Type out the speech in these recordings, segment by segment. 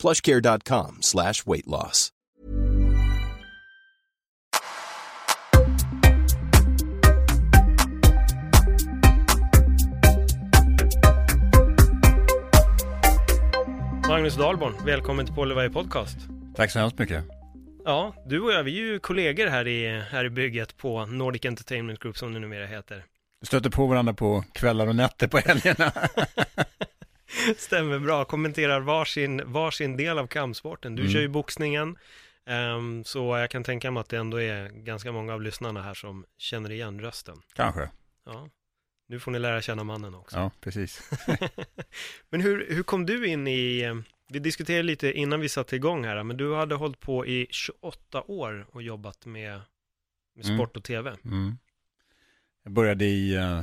plushcare.com slash weight loss. Magnus Dahlborn, välkommen till Levi Podcast. Tack så hemskt mycket. Ja, du och jag, vi är ju kollegor här i, här i bygget på Nordic Entertainment Group som det numera heter. Vi stöter på varandra på kvällar och nätter på helgerna. Stämmer bra, kommenterar varsin, varsin del av kampsporten. Du Mm. kör ju boxningen, ehm, så jag kan tänka mig att det ändå är ganska många av lyssnarna här som känner igen rösten. Kanske. Ja, nu får ni lära känna mannen också. Ja, precis. Men hur, hur kom du in i, eh, vi diskuterade lite innan vi satte igång här, men du hade hållit på i 28 år och jobbat med, med Mm. sport och tv. Mm. Jag började i eh,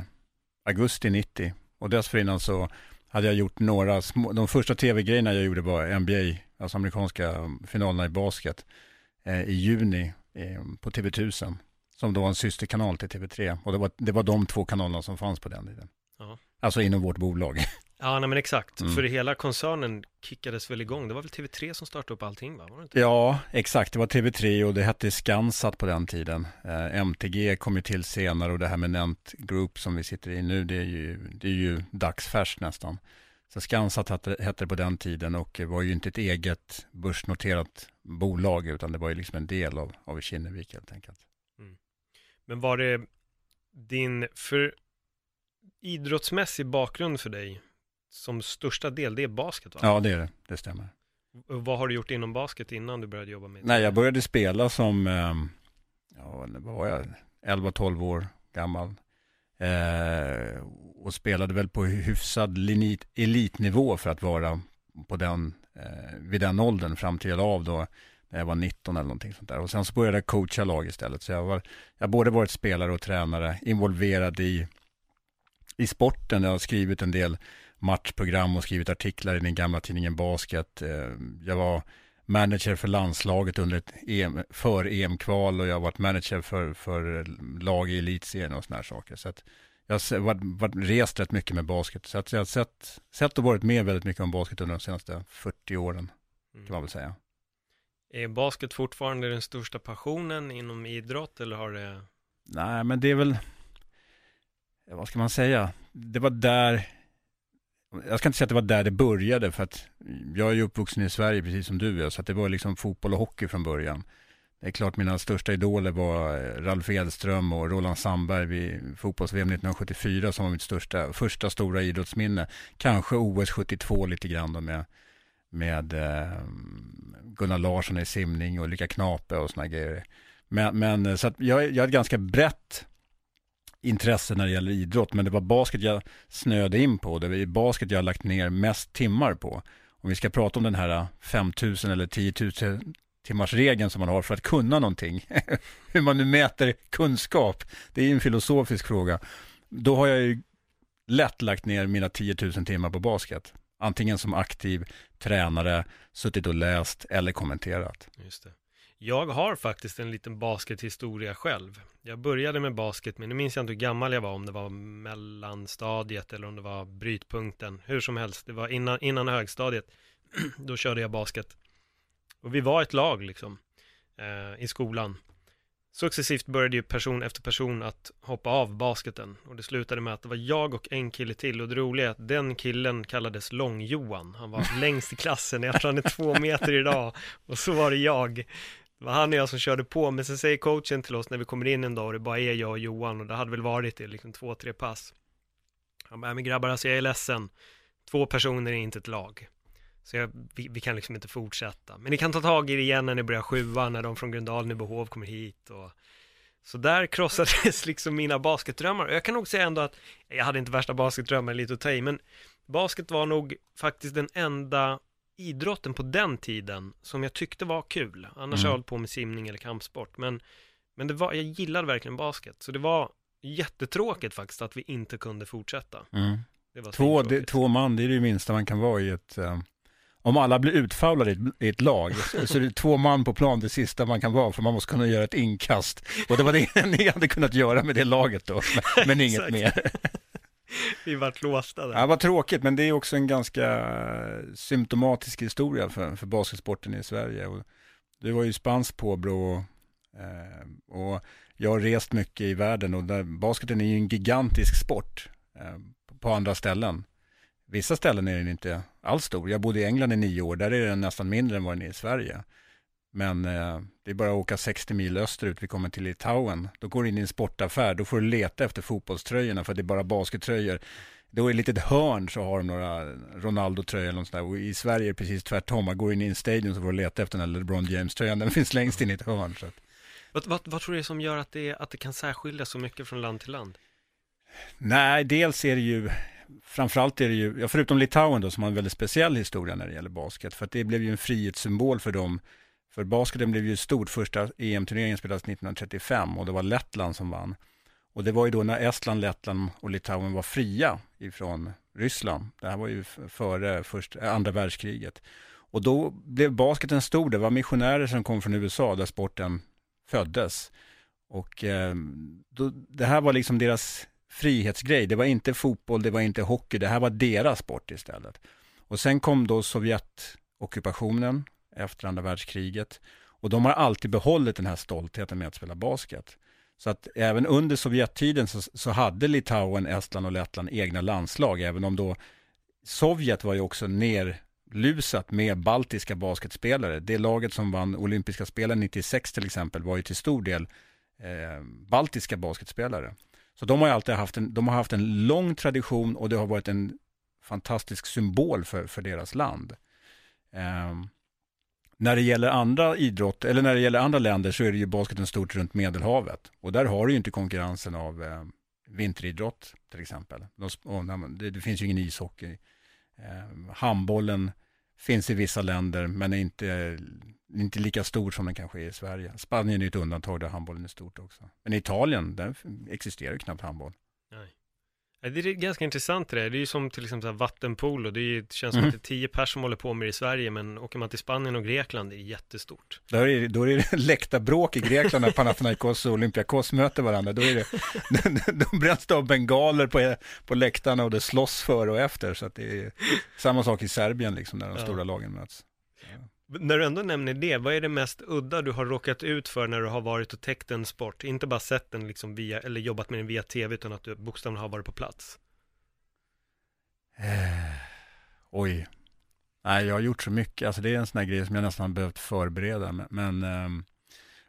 augusti 90 och dessförinnan så hade jag gjort några små, de första tv-grejerna jag gjorde var NBA, alltså amerikanska finalerna i basket, eh, i juni eh, på TV1000, som då var en systerkanal till TV3. Och det var, det var de två kanalerna som fanns på den tiden. Ja. Alltså inom vårt bolag. Ja, nej men exakt. Mm. För hela koncernen kickades väl igång. Det var väl TV3 som startade upp allting va? Var det inte? Ja, exakt. Det var TV3 och det hette Skansat på den tiden. Eh, MTG kom ju till senare och det här med Nent Group som vi sitter i nu, det är ju, det är ju dagsfärskt nästan. Så Skansat hette, hette det på den tiden och var ju inte ett eget börsnoterat bolag utan det var ju liksom en del av, av Kinnevik helt enkelt. Men var det din, för idrottsmässig bakgrund för dig som största del, det är basket va? Ja, det är det. Det stämmer. Vad har du gjort inom basket innan du började jobba med Nej, jag började spela som, eh, ja, vad var jag, 11-12 år gammal. Eh, och spelade väl på hyfsad linit, elitnivå för att vara på den, eh, vid den åldern fram till jag av då när jag var 19 eller någonting sånt där. Och sen så började jag coacha lag istället. Så jag var, jag har både varit spelare och tränare, involverad i, i sporten. Jag har skrivit en del matchprogram och skrivit artiklar i den gamla tidningen Basket. Eh, jag var manager för landslaget under ett EM, för EM-kval och jag har varit manager för, för lag i elitserien och såna här saker. Så att jag har varit, varit, rest rätt mycket med basket. Så att jag har sett, sett och varit med väldigt mycket om basket under de senaste 40 åren, kan man Mm. väl säga. Är basket fortfarande den största passionen inom idrott eller har det Nej, men det är väl, vad ska man säga? Det var där, jag ska inte säga att det var där det började, för att jag är ju uppvuxen i Sverige precis som du är, så att det var liksom fotboll och hockey från början. Det är klart mina största idoler var eh, Ralf Edström och Roland Sandberg vid fotbolls-VM 1974 som var mitt största, första stora idrottsminne. Kanske OS 72 lite grann då med, med eh, Gunnar Larsson i simning och Ulrika Knape och sådana grejer. Men, men eh, så att jag, jag är ett ganska brett intresse när det gäller idrott, men det var basket jag snöade in på. Det var basket jag har lagt ner mest timmar på. Om vi ska prata om den här äh, 5000 eller 10 000 timmars regeln som man har för att kunna någonting. Hur man nu mäter kunskap. Det är ju en filosofisk fråga. Då har jag ju lätt lagt ner mina 10 000 timmar på basket. Antingen som aktiv tränare, suttit och läst eller kommenterat. Just det. Jag har faktiskt en liten baskethistoria själv. Jag började med basket, men nu minns jag inte hur gammal jag var, om det var mellanstadiet eller om det var brytpunkten. Hur som helst, det var innan, innan högstadiet. Då körde jag basket. Och vi var ett lag liksom, eh, i skolan. Successivt började ju person efter person att hoppa av basketen. Och det slutade med att det var jag och en kille till. Och det roliga är att den killen kallades Lång-Johan. Han var längst i klassen, jag tror han är två meter idag. Och så var det jag. Det var han och jag som körde på, men sen säger coachen till oss när vi kommer in en dag och det bara är jag och Johan och det hade väl varit det, liksom två, tre pass. Han bara, men grabbar alltså jag är ledsen, två personer är inte ett lag. Så jag, vi, vi kan liksom inte fortsätta. Men ni kan ta tag i det igen när ni börjar sjuan, när de från Gröndalen i behov kommer hit och så där krossades liksom mina basketdrömmar. Och jag kan nog säga ändå att jag hade inte värsta basketdrömmar, lite att ta i, men basket var nog faktiskt den enda idrotten på den tiden som jag tyckte var kul. Annars Mm. har jag hållit på med simning eller kampsport. Men, men det var, jag gillade verkligen basket. Så det var jättetråkigt faktiskt att vi inte kunde fortsätta. Mm. Det Två, det, två man, det är det minsta man kan vara i ett... eh, om alla blir utfoulade i ett, i ett lag, så, så är det två man på plan det sista man kan vara, för man måste kunna göra ett inkast. Och det var det ni hade kunnat göra med det laget då, men, men inget mer. Vi vart låsta där. Ja, vad tråkigt, men det är också en ganska eh, symptomatisk historia för, för basketsporten i Sverige. Och du var ju spansk påbrå och, och jag har rest mycket i världen och där, basketen är ju en gigantisk sport eh, på andra ställen. Vissa ställen är den inte alls stor. Jag bodde i England i nio år, där är den nästan mindre än vad den är i Sverige. Men eh, det är bara att åka 60 mil österut, vi kommer till Litauen. Då går du in i en sportaffär, då får du leta efter fotbollströjorna för det är bara baskettröjor. Då i ett litet hörn så har de några Ronaldo-tröjor eller något sånt där. Och i Sverige är det precis tvärtom. Man går in i en stadion så får du leta efter den här LeBron James-tröjan. Den finns längst in i ett hörn. Så att. Vad, vad, vad tror du är som gör att det, att det kan särskilja så mycket från land till land? Nej, dels är det ju, framförallt är det ju, ja, förutom Litauen då som har en väldigt speciell historia när det gäller basket. För att det blev ju en frihetssymbol för dem. För basketen blev ju stort, första EM-turneringen spelades 1935 och det var Lettland som vann. Och det var ju då när Estland, Lettland och Litauen var fria ifrån Ryssland. Det här var ju före första, eh, andra världskriget. Och då blev basketen stor. Det var missionärer som kom från USA där sporten föddes. Och eh, då, det här var liksom deras frihetsgrej. Det var inte fotboll, det var inte hockey. Det här var deras sport istället. Och sen kom då Sovjetockupationen efter andra världskriget. Och de har alltid behållit den här stoltheten med att spela basket. Så att även under Sovjettiden så, så hade Litauen, Estland och Lettland egna landslag, även om då Sovjet var ju också nerlusat med baltiska basketspelare. Det laget som vann olympiska spelen 96 till exempel var ju till stor del eh, baltiska basketspelare. Så de har ju alltid haft en, de har haft en lång tradition och det har varit en fantastisk symbol för, för deras land. Ehm, när det gäller andra idrott, eller när det gäller andra länder så är det ju basketen stort runt Medelhavet. Och där har du ju inte konkurrensen av eh, vinteridrott till exempel. De, och, nej, det, det finns ju ingen ishockey. Eh, handbollen finns i vissa länder men är inte, inte lika stor som den kanske är i Sverige. Spanien är ett undantag där handbollen är stort också. Men i Italien, där existerar ju knappt handboll. Nej. Ja, Det är ganska intressant det där. Det är ju som till exempel vattenpolo. Det, är det känns som Mm. att det är tio personer som håller på med det i Sverige, men åker man till Spanien och Grekland, det är jättestort. Där är, det- då är det läktarbråk i Grekland när Panathinaikos och Olympiakos möter varandra. Då, är det, då bränns av bengaler på, på läktarna och det slåss före och efter. Så att det är samma sak i Serbien liksom, när de Ja. stora lagen möts. När du ändå nämner det, vad är det mest udda du har råkat ut för när du har varit och täckt en sport? Inte bara sett den liksom via, eller jobbat med den via tv, utan att du bokstavligen har varit på plats. Eh, oj. Nej, jag har gjort så mycket. Alltså det är en sån här grej som jag nästan har behövt förbereda. Men, men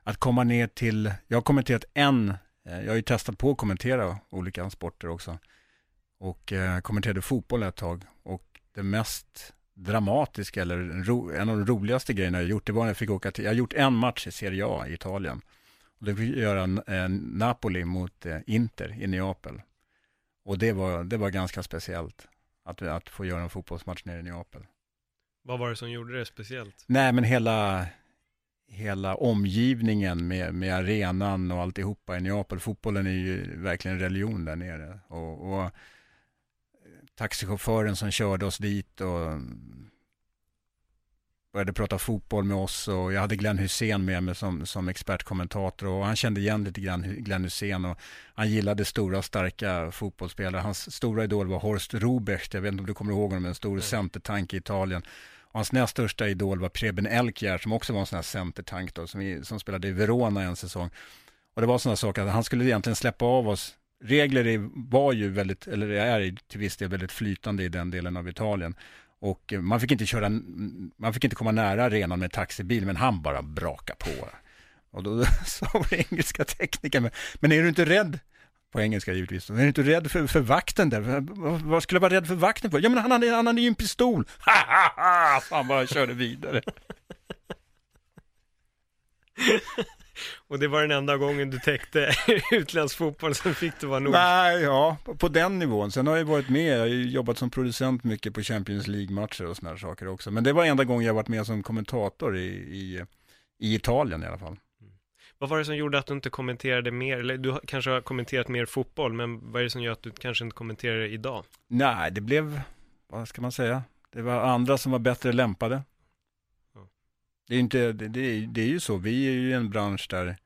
att komma ner till, jag har kommenterat en, eh, jag har ju testat på att kommentera olika sporter också. Och eh, kommenterade fotboll ett tag. Och det mest dramatiska, eller ro, en av de roligaste grejerna jag gjort, det var när jag fick åka till, jag har gjort en match i Serie A i Italien. Och det fick jag göra Napoli mot eh, Inter i Neapel. Och det var, det var ganska speciellt att, att få göra en fotbollsmatch nere i Neapel. Vad var det som gjorde det speciellt? Nej, men hela, hela omgivningen med, med arenan och alltihopa i Neapel. Fotbollen är ju verkligen en religion där nere. Och, och taxichauffören som körde oss dit och började prata fotboll med oss och jag hade Glenn Hussein med mig som, som expertkommentator och han kände igen lite grann Glenn Hussein och han gillade stora starka fotbollsspelare. Hans stora idol var Horst Rubecht, jag vet inte om du kommer ihåg honom, en stor Nej. centertank i Italien. Och hans näst största idol var Preben Elkjær som också var en sån här centertank då, som, som spelade i Verona en säsong. Och det var sådana saker att han skulle egentligen släppa av oss. Regler är, var ju väldigt, eller är till viss del väldigt flytande i den delen av Italien. Och eh, man fick inte köra, man fick inte komma nära arenan med taxibil, men han bara braka på. Och då sa vår engelska tekniker, men, men är du inte rädd? På engelska givetvis. Är du inte rädd för, för vakten där? Vad- Vad skulle jag vara rädd för vakten för? Ja men han hade, han hade ju en pistol. Ha, ha, ha! Så han bara körde vidare. Och det var den enda gången du täckte utländsk fotboll, sen fick du vara nog. Nej, ja, på den nivån. Sen har jag varit med, jag har jobbat som producent mycket på Champions League-matcher och sådana saker också. Men det var enda gången jag varit med som kommentator i, i, i Italien i alla fall. Vad var det som gjorde att du inte kommenterade mer, eller du kanske har kommenterat mer fotboll, men vad är det som gör att du kanske inte kommenterar idag? Nej, det blev, vad ska man säga, det var andra som var bättre lämpade. Det är, inte, det, det, det är ju så, vi är ju en bransch där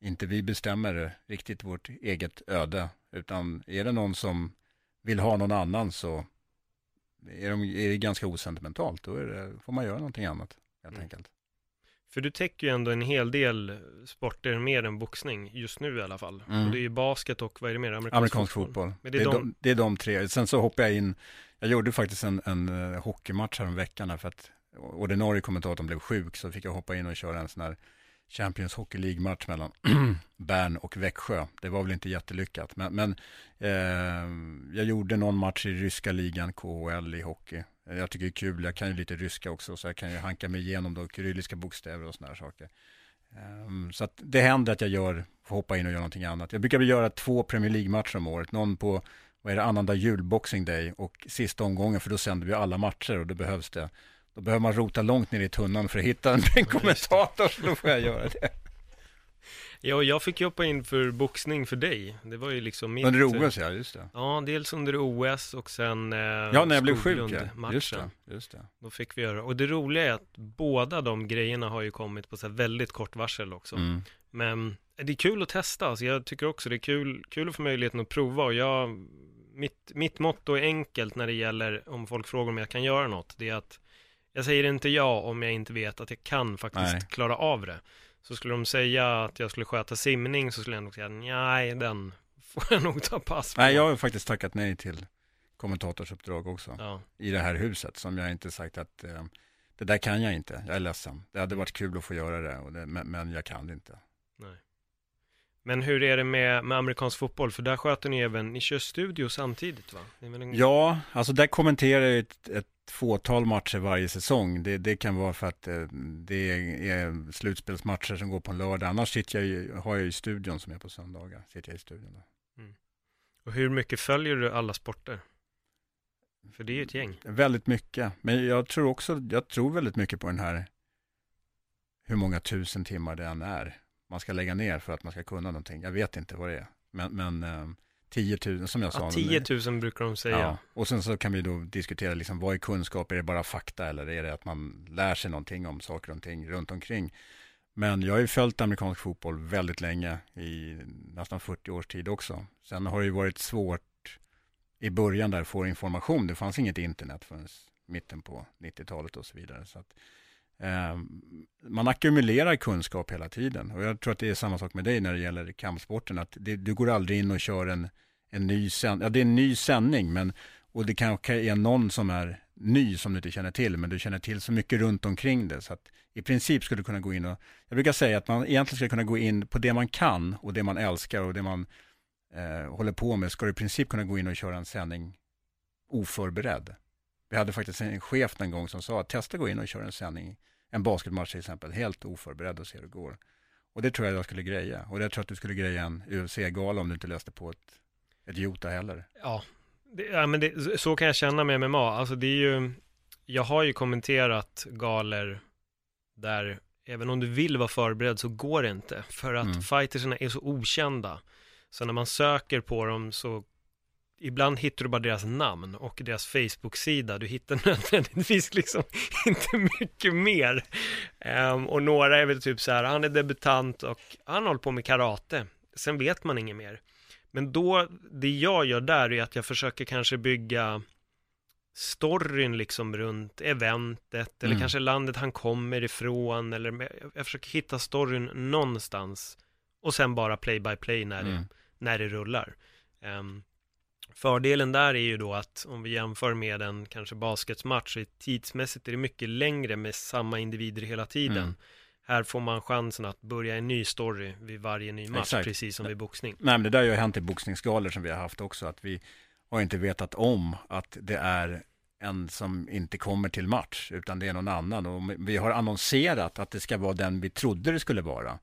inte vi bestämmer riktigt vårt eget öde, utan är det någon som vill ha någon annan så är, de, är det ganska osentimentalt, då det, får man göra någonting annat helt mm. enkelt. För du täcker ju ändå en hel del sporter mer än boxning, just nu i alla fall. Mm. Och det är ju basket och vad är det mer? Amerikansk, Amerikansk fotboll. fotboll. Men det, är det, är de... De, det är de tre. Sen så hoppar jag in, jag gjorde faktiskt en, en uh, hockeymatch här om veckan för att ordinarie kommentatorn blev sjuk så fick jag hoppa in och köra en sån här Champions Hockey League-match mellan Bern och Växjö. Det var väl inte jättelyckat, men, men eh, jag gjorde någon match i ryska ligan, KHL i hockey. Jag tycker det är kul, jag kan ju lite ryska också, så jag kan ju hanka mig igenom då kyrilliska bokstäver och sådana här saker. Eh, så att det händer att jag gör, får hoppa in och göra någonting annat. Jag brukar väl göra två Premier League-matcher om året, någon på, vad är det, annandag julboxing Day och sista omgången, för då sänder vi alla matcher och då behövs det då behöver man rota långt ner i tunnan för att hitta en, en kommentator, så då får jag göra det. Ja, och jag fick hoppa in för boxning för dig. Det var ju liksom mitt... Under OS, ja, just det. Ja, dels under OS och sen eh, Ja, när jag blev sjuk, ja. Just det, just det. Då fick vi göra Och det roliga är att båda de grejerna har ju kommit på så väldigt kort varsel också. Mm. Men det är kul att testa, alltså jag tycker också det är kul, kul att få möjligheten att prova och jag mitt, mitt motto är enkelt när det gäller om folk frågar om jag kan göra något. Det är att jag säger inte ja om jag inte vet att jag kan faktiskt nej. klara av det. Så skulle de säga att jag skulle sköta simning så skulle jag nog säga nej, den får jag nog ta pass på. Nej, jag har faktiskt tackat nej till kommentatorsuppdrag också ja. i det här huset som jag inte sagt att eh, det där kan jag inte, jag är ledsen. Det hade varit kul att få göra det, det men, men, jag kan det inte. Nej. Men hur är det med, med amerikansk fotboll? För där sköter ni även, ni kör studio samtidigt va? En... Ja, alltså där kommenterar jag ett, ett fåtal matcher varje säsong. Det, det kan vara för att eh, det är slutspelsmatcher som går på en lördag. Annars sitter jag ju, har jag ju studion som är på söndagar. Sitter jag i studion mm. Och hur mycket följer du alla sporter? För det är ju ett gäng. Väldigt mycket. Men jag tror också, jag tror väldigt mycket på den här hur många tusen timmar det än är man ska lägga ner för att man ska kunna någonting. Jag vet inte vad det är. Men, men eh, 10 000 som jag sa. Ja, 10 000 brukar de säga. Ja. Och sen så kan vi då diskutera liksom, vad är kunskap? Är det bara fakta eller är det att man lär sig någonting om saker och ting runt omkring? Men jag har ju följt amerikansk fotboll väldigt länge, i nästan 40 års tid också. Sen har det ju varit svårt i början där att få information. Det fanns inget internet förrän mitten på 90-talet och så vidare. Så att, Ehm, man ackumulerar kunskap hela tiden. Och jag tror att det är samma sak med dig när det gäller kampsporten. Att det, du går aldrig in och kör en, en ny sändning. Ja, det är en ny sändning, men och det kanske är någon som är ny som du inte känner till, men du känner till så mycket runt omkring det. Så att i princip skulle du kunna gå in och, jag brukar säga att man egentligen ska kunna gå in på det man kan och det man älskar och det man eh, håller på med, ska du i princip kunna gå in och köra en sändning oförberedd. Vi hade faktiskt en chef en gång som sa att testa gå in och köra en sändning, en basketmatch till exempel, helt oförberedd och se hur det går. Och det tror jag jag skulle greja. Och det tror jag att du skulle greja en UFC-gala om du inte läste på ett, ett Jota heller. Ja, det, ja men det, så kan jag känna med MMA. Alltså det är ju, jag har ju kommenterat galer där även om du vill vara förberedd så går det inte. För att mm. fightersarna är så okända. Så när man söker på dem så ibland hittar du bara deras namn och deras Facebook-sida. Du hittar nödvändigtvis liksom inte mycket mer. Um, och några är väl typ så här, han är debutant och han håller på med karate. Sen vet man inget mer. Men då, det jag gör där är att jag försöker kanske bygga storyn liksom runt eventet eller mm. kanske landet han kommer ifrån eller jag försöker hitta storyn någonstans och sen bara play by play när, mm. det, när det rullar. Um, Fördelen där är ju då att om vi jämför med en kanske basketmatch, så tidsmässigt är det mycket längre med samma individer hela tiden. Mm. Här får man chansen att börja en ny story vid varje ny match, Exakt. precis som vid boxning. Nej, men det där har ju hänt i boxningsgalor som vi har haft också, att vi har inte vetat om att det är en som inte kommer till match, utan det är någon annan. Och vi har annonserat att det ska vara den vi trodde det skulle vara.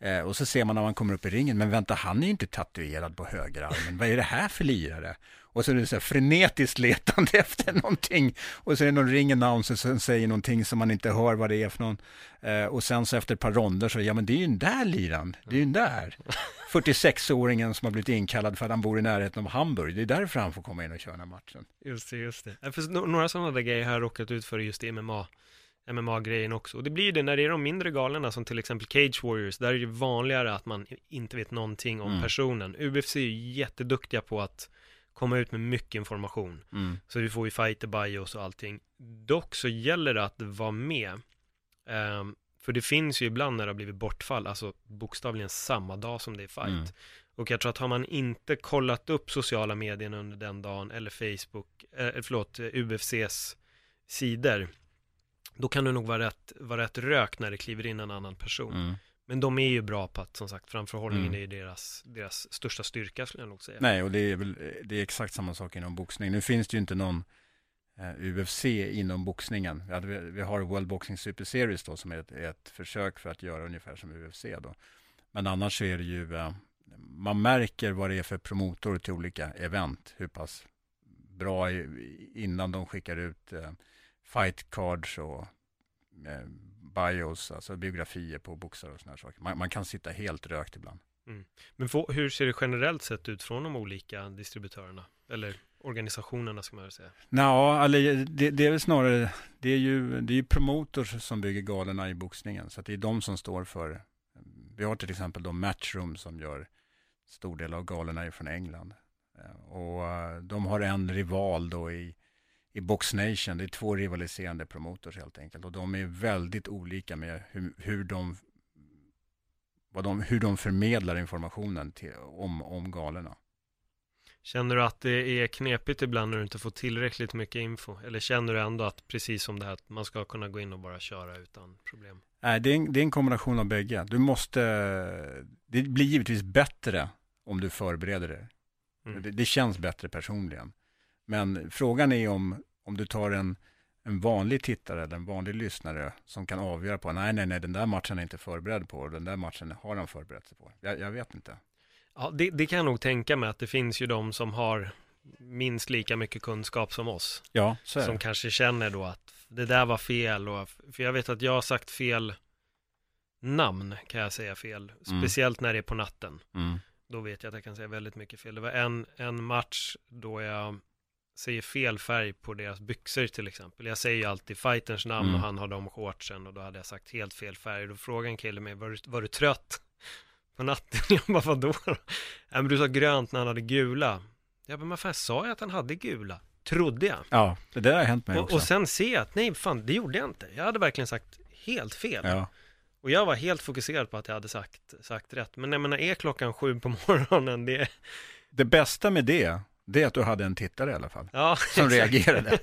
Eh, och så ser man när man kommer upp i ringen, men vänta, han är ju inte tatuerad på högerarmen. Vad är det här för lirare? Och så är det så här frenetiskt letande efter någonting. Och så är det någon ring-announcer som säger någonting som man inte hör vad det är för någon. Eh, och sen så efter ett par ronder så, ja men det är ju den där liran, det är ju den där. 46-åringen som har blivit inkallad för att han bor i närheten av Hamburg. Det är därför han får komma in och köra den här matchen. Just det, just det. För några sådana där grejer har jag råkat ut för just i MMA. MMA-grejen också. Och det blir det när det är de mindre galorna som till exempel Cage Warriors. Där är det vanligare att man inte vet någonting om mm. personen. UFC är ju jätteduktiga på att komma ut med mycket information. Mm. Så vi får ju fighter bios och allting. Dock så gäller det att vara med. Um, för det finns ju ibland när det har blivit bortfall, alltså bokstavligen samma dag som det är fight. Mm. Och jag tror att har man inte kollat upp sociala medier under den dagen, eller Facebook, eh, förlåt, UFCs sidor, då kan det nog vara rätt, vara rätt rök när det kliver in en annan person. Mm. Men de är ju bra på att, som sagt, framförhållningen mm. är deras, deras största styrka skulle jag nog säga. Nej, och det är väl, det är exakt samma sak inom boxning. Nu finns det ju inte någon eh, UFC inom boxningen. Vi, vi har World Boxing Super Series då, som är ett, ett, försök för att göra ungefär som UFC då. Men annars så är det ju, eh, man märker vad det är för promotor till olika event, hur pass bra innan de skickar ut eh, fight cards och eh, bios, alltså biografier på boxare och sådana saker. Man, man, kan sitta helt rökt ibland. Mm. Men få, hur ser det generellt sett ut från de olika distributörerna? Eller organisationerna ska man väl säga? Ja, eller det, det, är väl snarare, det är ju, det är ju promotors som bygger galorna i boxningen. Så det är de som står för, vi har till exempel då Matchroom som gör stor del av galorna från England. Eh, och eh, de har en rival då i i Box Nation. Det är två rivaliserande promotors helt enkelt. Och de är väldigt olika med hur, hur de vad de, hur de förmedlar informationen till, om, om galorna. Känner du att det är knepigt ibland när du inte får tillräckligt mycket info? Eller känner du ändå att precis som det här att man ska kunna gå in och bara köra utan problem? Nej, det är en, det är en kombination av bägge. Du måste, det blir givetvis bättre om du förbereder dig. Mm. Det, det, känns bättre personligen. Men frågan är om, om du tar en, en vanlig tittare eller en vanlig lyssnare som kan avgöra på, nej, nej, nej, den där matchen är inte förberedd på den där matchen har han förberett sig på. Jag, jag vet inte. Ja, det, det, kan jag nog tänka mig att det finns ju de som har minst lika mycket kunskap som oss. Ja, så Som kanske känner då att det där var fel och, för jag vet att jag har sagt fel namn kan jag säga fel, mm. speciellt när det är på natten. Mm. Då vet jag att jag kan säga väldigt mycket fel. Det var en, en match då jag säger fel färg på deras byxor till exempel. Jag säger ju alltid fighterns namn mm. och han har de shortsen och då hade jag sagt helt fel färg. Då frågade en kille mig, var du, var du trött på natten? Jag bara, vadå? Ja, men du sa grönt när han hade gula. Jag bara, men fan, sa jag att han hade gula? Trodde jag. Ja, det där har hänt mig och, också. Och sen ser jag att, nej fan, det gjorde jag inte. Jag hade verkligen sagt helt fel. Ja. Och jag var helt fokuserad på att jag hade sagt, sagt rätt. Men jag menar, är klockan sju på morgonen, det... Det bästa med det, det är att du hade en tittare i alla fall. Ja, som reagerade.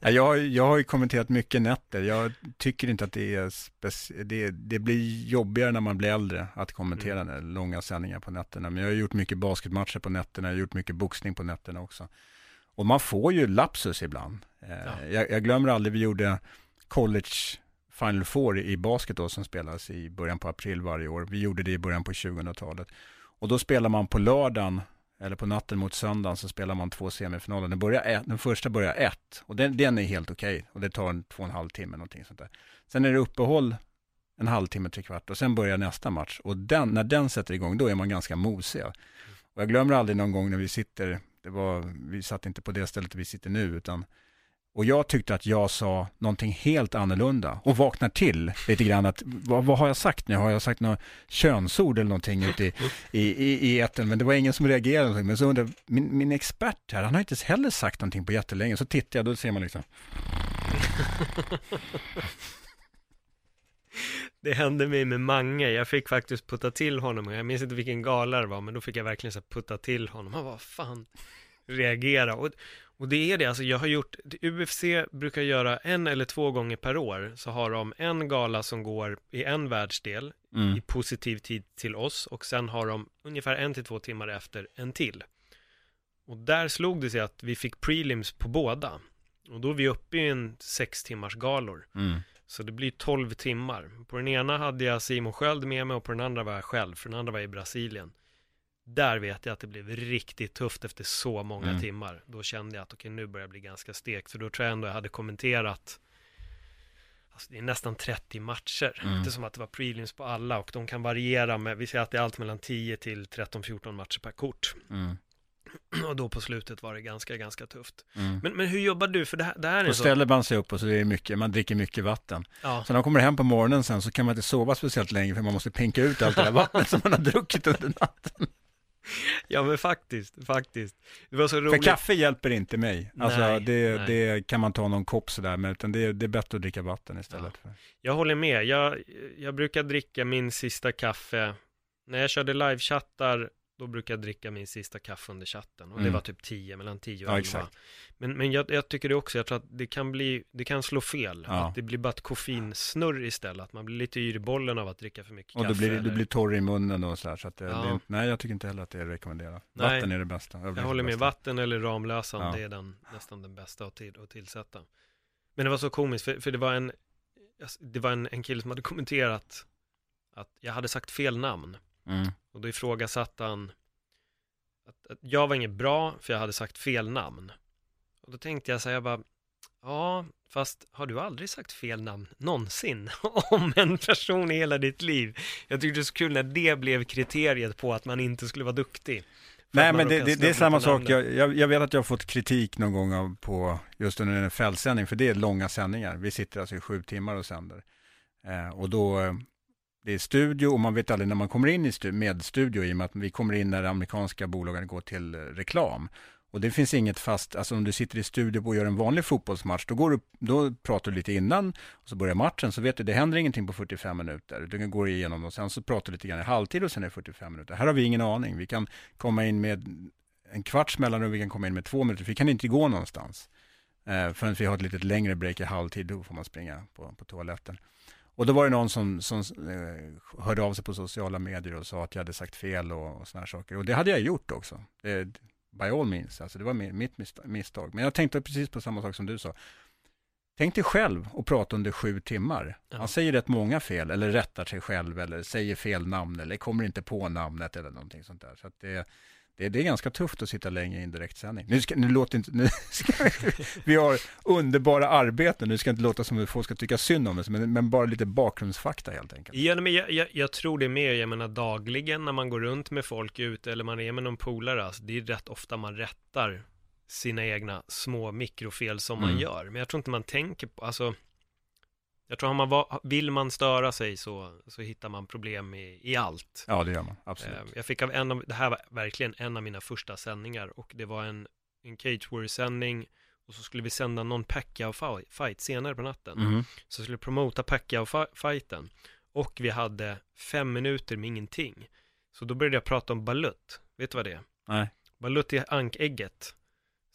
Jag, jag har ju kommenterat mycket nätter. Jag tycker inte att det är det, det blir jobbigare när man blir äldre att kommentera mm. långa sändningar på nätterna. Men jag har gjort mycket basketmatcher på nätterna, jag har gjort mycket boxning på nätterna också. Och man får ju lapsus ibland. Eh, ja. Jag, jag, glömmer aldrig, vi gjorde college Final Four i basket då som spelas i början på april varje år. Vi gjorde det i början på 2000-talet. Och då spelar man på lördagen eller på natten mot söndagen så spelar man två semifinaler. Den, börjar ett, den första börjar ett och den, den är helt okej okay. och det tar en två och en halv timme någonting sånt där. Sen är det uppehåll en halvtimme, tre kvart och sen börjar nästa match och den, när den sätter igång då är man ganska mosig. Och jag glömmer aldrig någon gång när vi sitter, det var, vi satt inte på det stället vi sitter nu utan och jag tyckte att jag sa någonting helt annorlunda och vaknar till lite grann att vad, vad har jag sagt nu? Har jag sagt något könsord eller någonting ute i, i, i, i etern? Men det var ingen som reagerade. Men så undrar min, min expert här, han har inte heller sagt någonting på jättelänge. Så tittar jag, då ser man liksom. Det hände mig med Mange, jag fick faktiskt putta till honom, jag minns inte vilken gala det var, men då fick jag verkligen så putta till honom, han var fan reagera. Och, och det är det, alltså jag har gjort, UFC brukar göra en eller två gånger per år, så har de en gala som går i en världsdel, mm. i positiv tid till oss, och sen har de ungefär en till två timmar efter en till. Och där slog det sig att vi fick prelims på båda. Och då är vi uppe i en sex timmars galor. Mm. Så det blir 12 timmar. På den ena hade jag Simon Sköld med mig och på den andra var jag själv, för den andra var i Brasilien. Där vet jag att det blev riktigt tufft efter så många Mm. timmar. Då kände jag att okej, nu börjar jag bli ganska stekt, för då tror jag ändå jag hade kommenterat Alltså det är nästan 30 matcher. Mm. Det är som att det var prelims på alla och de kan variera med, vi säger att det är allt mellan 10 till 13-14 matcher per kort. Mm. Och då på slutet var det ganska, ganska tufft. Mm. Men, men hur jobbar du? För det här, det här är Då så... ställer man sig upp och så är det mycket, man dricker mycket vatten. Ja, Så när man kommer hem på morgonen sen så kan man inte sova speciellt länge för man måste pinka ut allt det där vattnet som man har druckit under natten. ja, men faktiskt, faktiskt. Det var så För roligt. kaffe hjälper inte mig. Alltså Nej, det, nej. det kan man ta någon kopp sådär, men utan det, det är bättre att dricka vatten istället. För. Jag håller med. Jag, jag brukar dricka min sista kaffe. När jag körde livechattar, då brukar jag dricka min sista kaffe under chatten. Och det Mm. var typ 10, mellan 10 och Ja, 11. exakt. Men, men jag, jag tycker det också, jag tror att det kan bli, det kan slå fel. Ja. Att det blir bara ett koffeinsnurr istället. Att man blir lite yr i bollen av att dricka för mycket Och kaffe. du blir, du blir torr i munnen och sådär. Så att det, Ja. det, nej, jag tycker inte heller att det är rekommenderat. Nej. Vatten är det bästa. Jag håller med, vatten eller Ramlösan, Ja. det är den, nästan den bästa att, till, att tillsätta. Men det var så komiskt, för, för det var, en, det var en, en kille som hade kommenterat att jag hade sagt fel namn. Mm. Och då ifrågasatte han att, att jag var inget bra för jag hade sagt fel namn. Och då tänkte jag så här, jag bara, ja, fast har du aldrig sagt fel namn någonsin om en person i hela ditt liv? Jag tyckte det var så kul när det blev kriteriet på att man inte skulle vara duktig. Nej, men det, det, det är samma sak. Jag, jag, jag vet att jag har fått kritik någon gång av, på just under en fältsändning, för det är långa sändningar. Vi sitter alltså i sju timmar och sänder. Eh, och då, eh, det är studio och man vet aldrig när man kommer in i stu, med studio i och med att vi kommer in när amerikanska bolagen går till eh, reklam. Och det finns inget fast, alltså om du sitter i studio och gör en vanlig fotbollsmatch, då, går du, då pratar du lite innan och så börjar matchen, så vet du, det händer ingenting på 45 minuter. Du går igenom och sen så pratar du lite grann i halvtid och sen är det 45 minuter. Här har vi ingen aning. Vi kan komma in med en kvarts mellanrum, vi kan komma in med två minuter, vi kan inte gå någonstans. Eh, förrän vi har ett lite längre break i halvtid, då får man springa på, på toaletten. Och då var det någon som, som eh, hörde av sig på sociala medier och sa att jag hade sagt fel och, och såna här saker. Och det hade jag gjort också. Det, by all means, alltså det var mi- mitt misstag. Men jag tänkte precis på samma sak som du sa. Tänk dig själv och prata under sju timmar. Ja. Han säger rätt många fel, eller rättar sig själv, eller säger fel namn, eller kommer inte på namnet, eller någonting sånt där. Så att det, det, det är ganska tufft att sitta länge i en direktsändning. Nu, ska, nu låter inte, nu ska vi, har underbara arbeten, nu ska inte låta som att folk ska tycka synd om oss, men, men bara lite bakgrundsfakta helt enkelt. Ja, men jag, jag, jag tror det mer, jag menar dagligen när man går runt med folk ute eller man är med någon polare, alltså, det är rätt ofta man rättar sina egna små mikrofel som man Mm. gör. Men jag tror inte man tänker på, alltså, jag tror har man va, vill man störa sig så, så hittar man problem i, i allt. Ja, det gör man, absolut. Eh, Jag fick av en av, det här var verkligen en av mina första sändningar och det var en, en Cage Warrior-sändning och så skulle vi sända någon Pacquiao-fight senare på natten. Mhm. Så skulle promota Pacquiao-fighten. Och vi hade fem minuter med ingenting. Så då började jag prata om balut. Vet du vad det är? Nej. Balut är ankägget.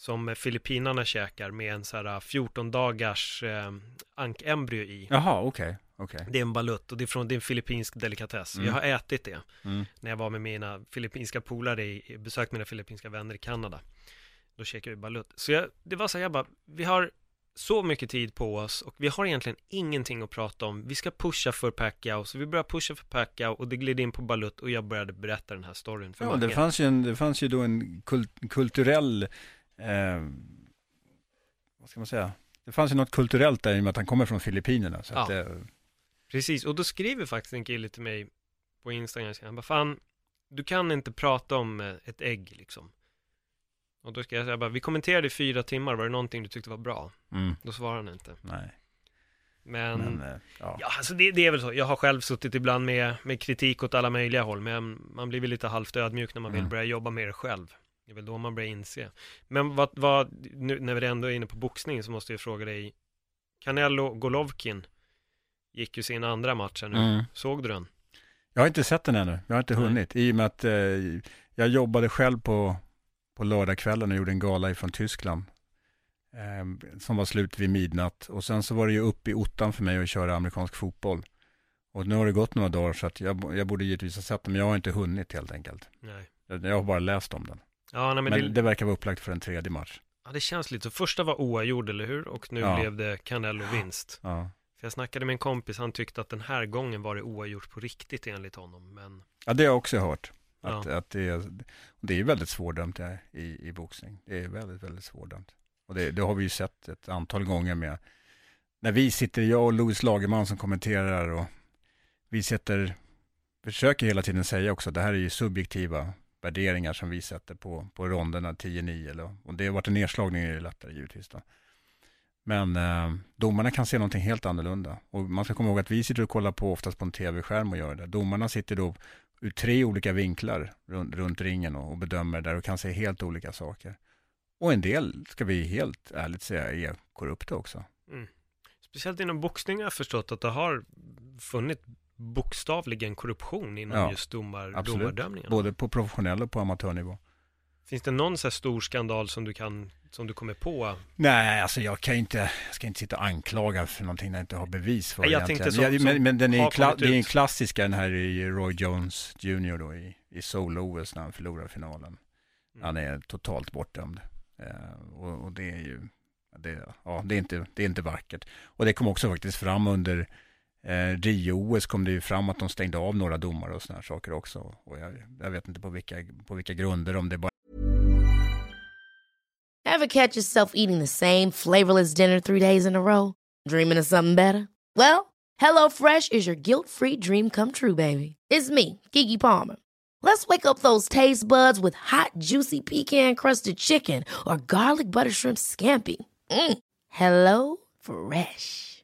Som Filippinerna käkar med en så här 14 dagars eh, ankämbryo i. Jaha, okej, okej. Det är en balut och det är från det är en filippinsk delikatess. Mm. Jag har ätit det Mm. när jag var med mina filippinska polare, i, besökt mina filippinska vänner i Kanada. Då käkade vi balut. Så jag, det var så här, jag bara, vi har så mycket tid på oss och vi har egentligen ingenting att prata om. Vi ska pusha för Pacquiao, så vi började pusha för Pacquiao och det gled in på balut och jag började berätta den här storyn för Ja, det fanns ju, en, det fanns ju då en kul, kulturell, eh, vad ska man säga, det fanns ju något kulturellt där i och med att han kommer från Filippinerna. Så att, Ja. eh, Precis, och då skriver faktiskt en kille till mig på Instagram, han bara, fan, du kan inte prata om eh, ett ägg liksom. Och då ska jag säga bara, vi kommenterade i fyra timmar, var det någonting du tyckte var bra? mm, Då svarar han inte. nej, Men, men, eh, ja. ja, alltså det, det är väl så. Jag har själv suttit ibland med, med kritik åt alla möjliga håll, men man blir väl lite halvt ödmjuk när man vill Mm. börja jobba med det själv. Det är väl då man börjar inse. Men vad, vad nu när vi ändå är inne på boxning så måste jag fråga dig, Canelo Golovkin gick ju sin andra match här nu. Mm. Såg du den? Jag har inte sett den ännu, jag har inte Nej. hunnit. I och med att eh, jag jobbade själv på, på lördagskvällen och gjorde en gala ifrån Tyskland. Eh, som var slut vid midnatt. Och sen så var det ju upp i ottan för mig att köra amerikansk fotboll. Och nu har det gått några dagar så att jag, jag borde givetvis ha sett den, men jag har inte hunnit helt enkelt. Nej. Jag, jag har bara läst om den. Ja, nej, men, Men, det, det verkar vara upplagt för en tredje match. ja, det känns lite så. Första var oavgjord, eller hur? Och nu Ja. blev det Canelo vinst. Ja. För jag snackade med en kompis, han tyckte att den här gången var det oavgjort på riktigt enligt honom. Men... Ja, det har jag också hört. Att, Ja. att det, är, det är väldigt svårdömt här i, i boxning. Det är väldigt, väldigt svårdömt. Och det, det har vi ju sett ett antal gånger med, när vi sitter, jag och Louis Lagerman som kommenterar och vi sätter, försöker hela tiden säga också, det här är ju subjektiva värderingar som vi sätter på, på ronderna 10-9. Eller, och det har varit en nedslagning är det lättare givetvis. Då. Men eh, domarna kan se någonting helt annorlunda. Och man ska komma ihåg att vi sitter och kollar på oftast på en tv-skärm och gör det. Domarna sitter då ur tre olika vinklar runt, runt ringen och, och bedömer där och kan se helt olika saker. Och en del, ska vi helt ärligt säga, är korrupta också. Mm. Speciellt inom boxning har jag förstått att det har funnits bokstavligen korruption inom Ja, just domar, absolut. domardömningarna. Både på professionell och på amatörnivå. Finns det någon så här stor skandal som du kan, som du kommer på? Nej, alltså jag kan ju inte, jag ska inte sitta och anklaga för någonting jag inte har bevis för Nej, jag egentligen. som- men, men den är, kla, det är en ut. klassiska den här i Roy Jones Jr. då i, i Seoul-OS när han förlorar finalen. Mm. Han är totalt bortdömd. Eh, och, och det är ju, det, ja, det, är inte, det är inte vackert. Och det kom också faktiskt fram under eh, Rio-OS kom det ju fram att de stängde av några domare och sådana här saker också. Och jag, jag vet inte på vilka, på vilka grunder, om det bara Have catch yourself eating the same flavorless dinner three days in a row? Dreaming of something better? Well, hello fresh is your guilt-free dream come true, baby. It's me, Gigi Palmer. Let's wake up those taste buds with hot, juicy pecan-crusted chicken or garlic butter shrimp scampi. Mm. Hello Fresh.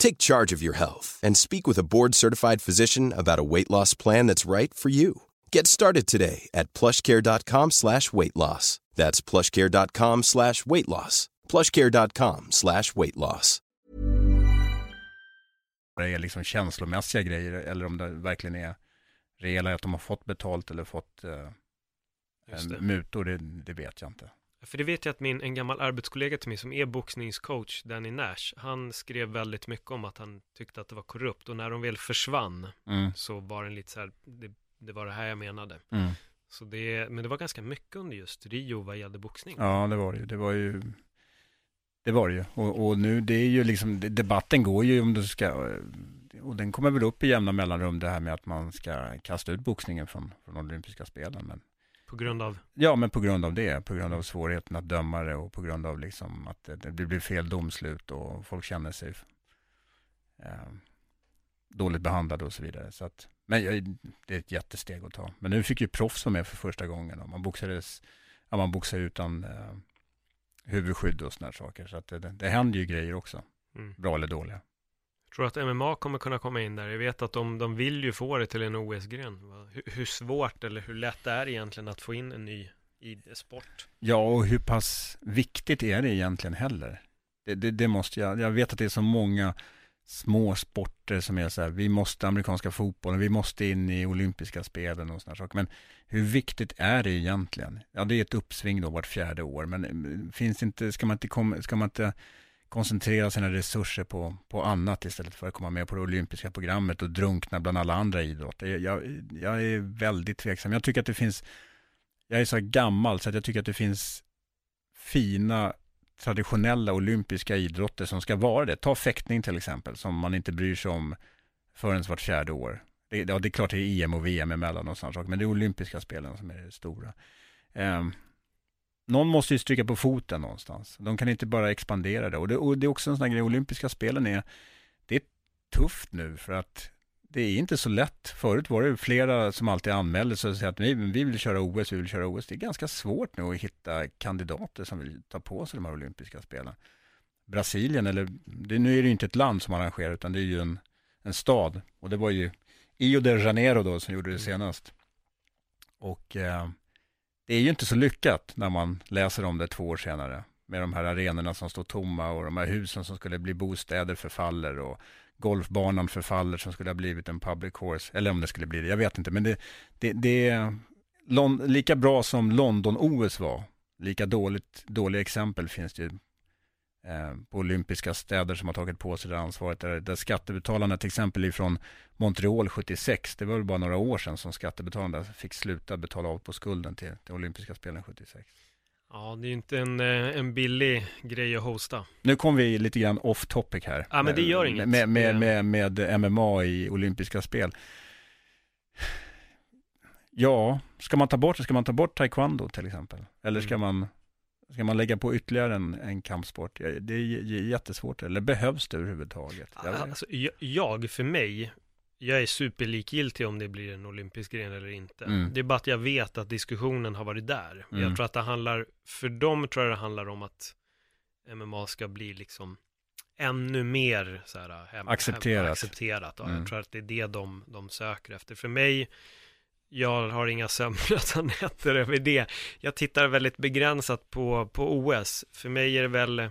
Take charge of your health and speak with a board-certified physician about a weight loss plan that's right for you. Get started today at plushcare.com slash weight loss. That's plushcare.com slash weight loss. plushcare.com slash weight loss. det är liksom känslomässiga grejer eller om det verkligen är reella, att de har fått betalt eller fått eh, Just en det. mutor, det, det vet jag inte. För det vet jag att min, en gammal arbetskollega till mig som är boxningscoach, Danny Nash, han skrev väldigt mycket om att han tyckte att det var korrupt och när de väl försvann Mm. så var den lite så här, det, det var det här jag menade. Mm. Så det, men det var ganska mycket under just Rio vad gällde boxning. Ja, det var det ju. Det var ju, det var det ju. Och, och nu, det är ju liksom, debatten går ju om du ska, och den kommer väl upp i jämna mellanrum, det här med att man ska kasta ut boxningen från, från olympiska spelen. Men, På grund av, ja, men på grund av det, på grund av svårigheten att döma det och på grund av liksom att det, det blir fel domslut och folk känner sig eh, dåligt behandlade och så vidare. Så att, men jag, det är ett jättesteg att ta. Men nu fick ju proffs vara med för första gången och man boxades, ja, man boxar utan eh, huvudskydd och sådana saker. Så att det, det, det händer ju grejer också, mm. bra eller dåliga tror att MMA kommer kunna komma in där? Jag vet att de, de vill ju få det till en OS-gren. Hur, hur svårt eller hur lätt det är egentligen att få in en ny id-sport? Ja, och hur pass viktigt är det egentligen heller? Det, det, det måste jag, jag vet att det är så många små sporter som är så här, vi måste amerikanska fotbollen, vi måste in i olympiska spelen och sådana saker. Men hur viktigt är det egentligen? Ja, det är ett uppsving då vart fjärde år, men finns finns inte, ska man inte, komma, ska man inte koncentrera sina resurser på, på annat istället för att komma med på det olympiska programmet och drunkna bland alla andra idrotter? Jag, jag, är väldigt tveksam. Jag tycker att det finns, jag är så gammal så att jag tycker att det finns fina traditionella olympiska idrotter som ska vara det. Ta fäktning till exempel, som man inte bryr sig om förrän vart fjärde år. Det, ja, det är klart det är EM och VM emellan och sådana saker, men det är olympiska spelen som är det stora. Ehm, någon måste ju stryka på foten någonstans. De kan inte bara expandera det. Och det, och det är också en sån här grej, olympiska spelen är, det är tufft nu för att det är inte så lätt. Förut var det flera som alltid anmälde sig och sa att vi, vi vill köra OS, vi vill köra OS. Det är ganska svårt nu att hitta kandidater som vill ta på sig de här olympiska spelen. Brasilien, eller det, nu är det ju inte ett land som arrangerar utan det är ju en, en stad. Och det var ju Rio de Janeiro då som gjorde det senast. Och eh, det är ju inte så lyckat när man läser om det två år senare. Med de här arenorna som står tomma och de här husen som skulle bli bostäder förfaller och golfbanan förfaller som skulle ha blivit en public course, eller om det skulle bli det, jag vet inte, men det, det, det är lika bra som London-OS var, lika dåligt, dåliga exempel finns det ju på olympiska städer som har tagit på sig det ansvaret, där, där skattebetalarna till exempel ifrån Montreal 76, det var väl bara några år sedan som skattebetalarna fick sluta betala av på skulden till, till olympiska spelen 76. Ja, det är ju inte en, eh, en billig grej att hosta. Nu kom vi lite grann off topic här. Ja, men det gör inget. Med, med, med, med MMA i olympiska spel. Ja, ska man ta bort, ska man ta bort taekwondo till exempel? Eller ska, mm. man, ska man lägga på ytterligare en, en kampsport? Det är jättesvårt, eller behövs det överhuvudtaget? Alltså, jag, för mig, jag är superlikgiltig om det blir en olympisk gren eller inte. Mm. Det är bara att jag vet att diskussionen har varit där. Mm. Jag tror att det handlar, för dem tror jag det handlar om att MMA ska bli liksom ännu mer så här, hem, accepterat. Hem, accepterat. Mm. Jag tror att det är det de, de söker efter. För mig, jag har inga sömnlösa nätter över det. Jag tittar väldigt begränsat på, på OS. För mig är det väl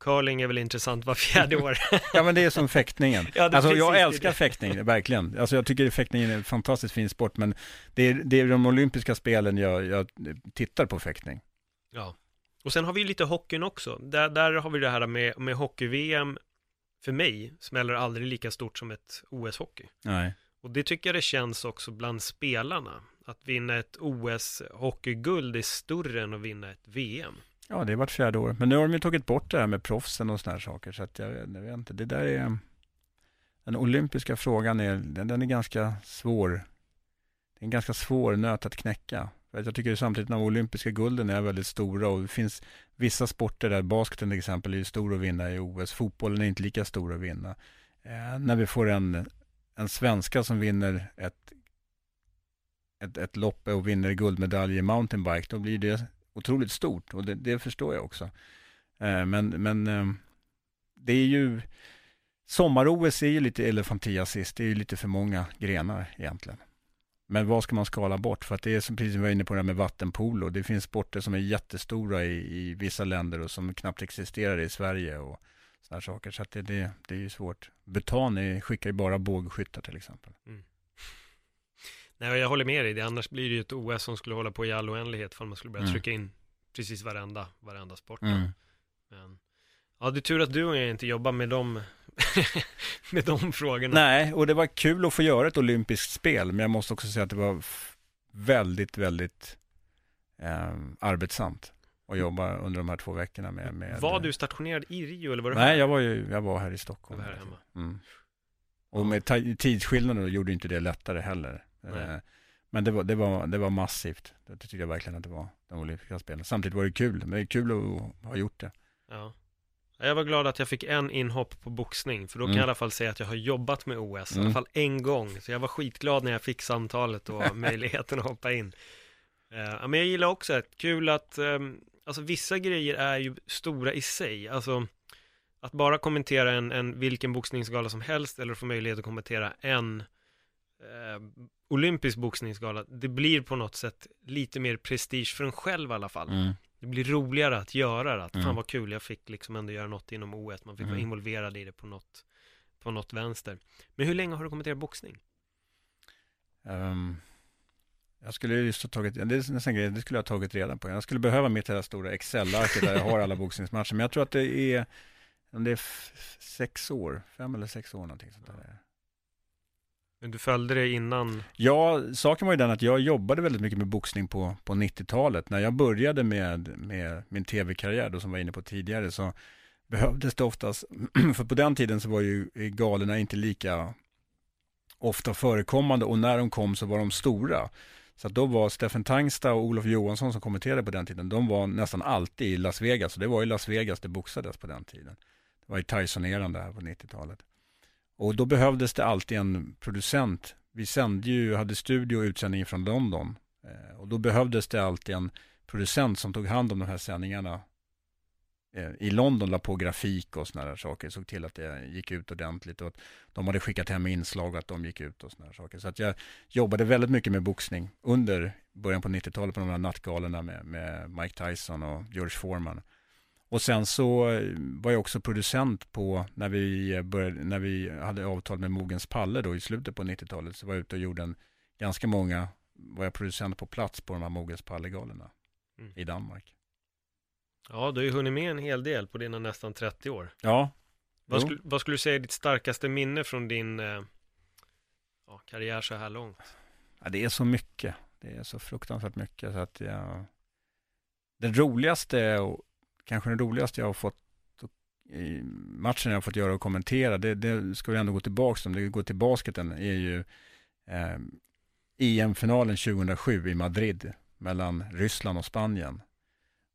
Curling är väl intressant var fjärde år. ja men det är som fäktningen. ja, alltså jag älskar det. fäktning, verkligen. Alltså jag tycker fäktningen är en fantastiskt fin sport, men det är, det är de olympiska spelen jag, jag tittar på fäktning. Ja, och sen har vi lite hockeyn också. Där, där har vi det här med, med hockey-VM, för mig, smäller aldrig lika stort som ett OS-hockey. Nej. Och det tycker jag det känns också bland spelarna. Att vinna ett OS-hockeyguld är större än att vinna ett VM. Ja, det är vart fjärde år. Men nu har de ju tagit bort det här med proffsen och sådana här saker. Så att jag, jag vet inte, det där är... Den olympiska frågan är, den, den är ganska svår. Det är en ganska svår nöt att knäcka. För jag tycker samtidigt att de olympiska gulden är väldigt stora och det finns vissa sporter där, basketen till exempel, är stor att vinna i OS. Fotbollen är inte lika stor att vinna. Eh, när vi får en, en svenska som vinner ett, ett, ett lopp och vinner guldmedalj i mountainbike, då blir det otroligt stort och det, det förstår jag också. Eh, men men eh, det är ju, sommar-OS är ju lite elefantiasis, det är ju lite för många grenar egentligen. Men vad ska man skala bort? För att det är som precis som vi var inne på det här med vattenpolo. Det finns sporter som är jättestora i, i vissa länder och som knappt existerar i Sverige och sådana saker. Så att det, det, det är ju svårt. Butan skickar ju bara bågskyttar till exempel. Mm. Nej, jag håller med dig. Det, annars blir det ju ett OS som skulle hålla på i all oändlighet för man skulle börja mm. trycka in precis varenda, varenda sport. Mm. Men, ja, det är tur att du och jag inte jobbar med de, med de frågorna. Nej, och det var kul att få göra ett olympiskt spel, men jag måste också säga att det var väldigt, väldigt eh, arbetsamt att jobba under de här två veckorna med, med Var du stationerad i Rio eller var du Nej, här? jag var ju, jag var här i Stockholm. här hemma. Mm. Och med tidsskillnaden gjorde inte det lättare heller. Nej. Eh, men det var, det, var, det var massivt. Det tyckte jag verkligen att det var, de olympiska spelen. Samtidigt var det kul, men det är kul att ha gjort det. Ja. Jag var glad att jag fick en inhopp på boxning, för då kan mm. jag i alla fall säga att jag har jobbat med OS, mm. i alla fall en gång. Så jag var skitglad när jag fick samtalet och möjligheten att hoppa in. Uh, men jag gillar också att kul att, um, alltså vissa grejer är ju stora i sig. Alltså, att bara kommentera en, en vilken boxningsgala som helst eller få möjlighet att kommentera en eh, olympisk boxningsgala, det blir på något sätt lite mer prestige för en själv i alla fall. Mm. Det blir roligare att göra det, att mm. fan vad kul, jag fick liksom ändå göra något inom OS, man fick mm. vara involverad i det på något, på något vänster. Men hur länge har du kommenterat boxning? Um, jag skulle just ha tagit, det är nästan grej, det skulle jag ha tagit reda på. Jag skulle behöva mitt här stora Excel-arket där jag har alla boxningsmatcher, men jag tror att det är, om det är sex år, fem eller sex år någonting sånt där. Men du följde det innan? Ja, saken var ju den att jag jobbade väldigt mycket med boxning på, på 90-talet. När jag började med, med min tv-karriär, då som var inne på tidigare, så behövdes det oftast, för på den tiden så var ju galorna inte lika ofta förekommande och när de kom så var de stora. Så då var Steffen Tangsta och Olof Johansson som kommenterade på den tiden, de var nästan alltid i Las Vegas. Så det var i Las Vegas det boxades på den tiden. Det var i Tyson-eran där på 90-talet. Och då behövdes det alltid en producent. Vi sände ju, hade studio och utsändning från London. Eh, och då behövdes det alltid en producent som tog hand om de här sändningarna i London la på grafik och sådana där saker, såg till att det gick ut ordentligt och att de hade skickat hem inslag och att de gick ut och sådana där saker. Så att jag jobbade väldigt mycket med boxning under början på 90-talet på de här nattgalorna med, med Mike Tyson och George Foreman. Och sen så var jag också producent på, när vi, började, när vi hade avtal med Mogens Palle då i slutet på 90-talet, så var jag ute och gjorde en, ganska många, var jag producent på plats på de här Mogens Palle-galorna mm. i Danmark. Ja, du har ju hunnit med en hel del på dina nästan 30 år. Ja. Vad, skulle, vad skulle du säga är ditt starkaste minne från din eh, ja, karriär så här långt? Ja, det är så mycket. Det är så fruktansvärt mycket så att jag... Det roligaste och kanske det roligaste jag har fått i matchen jag har fått göra och kommentera, det, det ska vi ändå gå tillbaka om, det går till basketen, är ju eh, EM-finalen 2007 i Madrid mellan Ryssland och Spanien.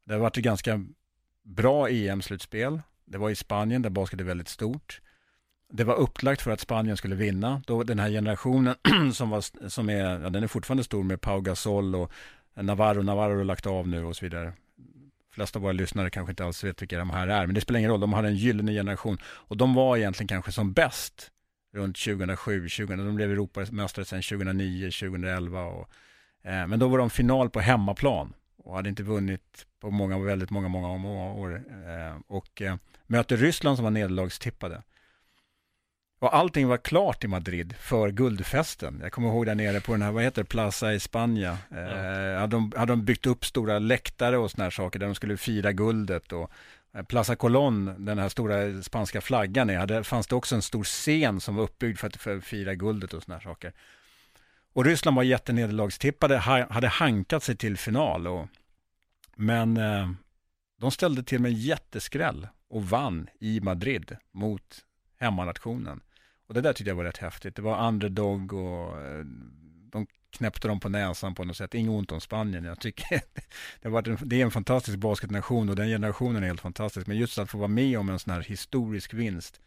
Det har varit ett ganska bra EM-slutspel. Det var i Spanien där basket är väldigt stort. Det var upplagt för att Spanien skulle vinna. Då den här generationen som, var, som är, ja, den är fortfarande stor med Pau Gasol och Navarro, Navarro har lagt av nu och så vidare. De flesta av våra lyssnare kanske inte alls vet vilka de här är, men det spelar ingen roll, de har en gyllene generation. Och de var egentligen kanske som bäst runt 2007, 2000, de blev Europamästare sedan 2009, 2011. Och, eh, men då var de final på hemmaplan och hade inte vunnit på många, väldigt många, många, många år. Eh, och eh, mötte Ryssland som var nederlagstippade. Och allting var klart i Madrid för guldfesten. Jag kommer ihåg där nere på den här, vad heter det, Plaza i Spanien. Eh, hade, de, hade de byggt upp stora läktare och såna här saker där de skulle fira guldet. Och Plaza Colón, den här stora spanska flaggan, är, hade, fanns det också en stor scen som var uppbyggd för att, för att fira guldet och såna här saker. Och Ryssland var jättenederlagstippade, hade hankat sig till final. Och, men eh, de ställde till med en jätteskräll och vann i Madrid mot hemmanationen. Och det där tyckte jag var rätt häftigt. Det var underdog och eh, de knäppte dem på näsan på något sätt. Inget ont om Spanien. Jag tycker det, var en, det är en fantastisk basketnation och den generationen är helt fantastisk. Men just att få vara med om en sån här historisk vinst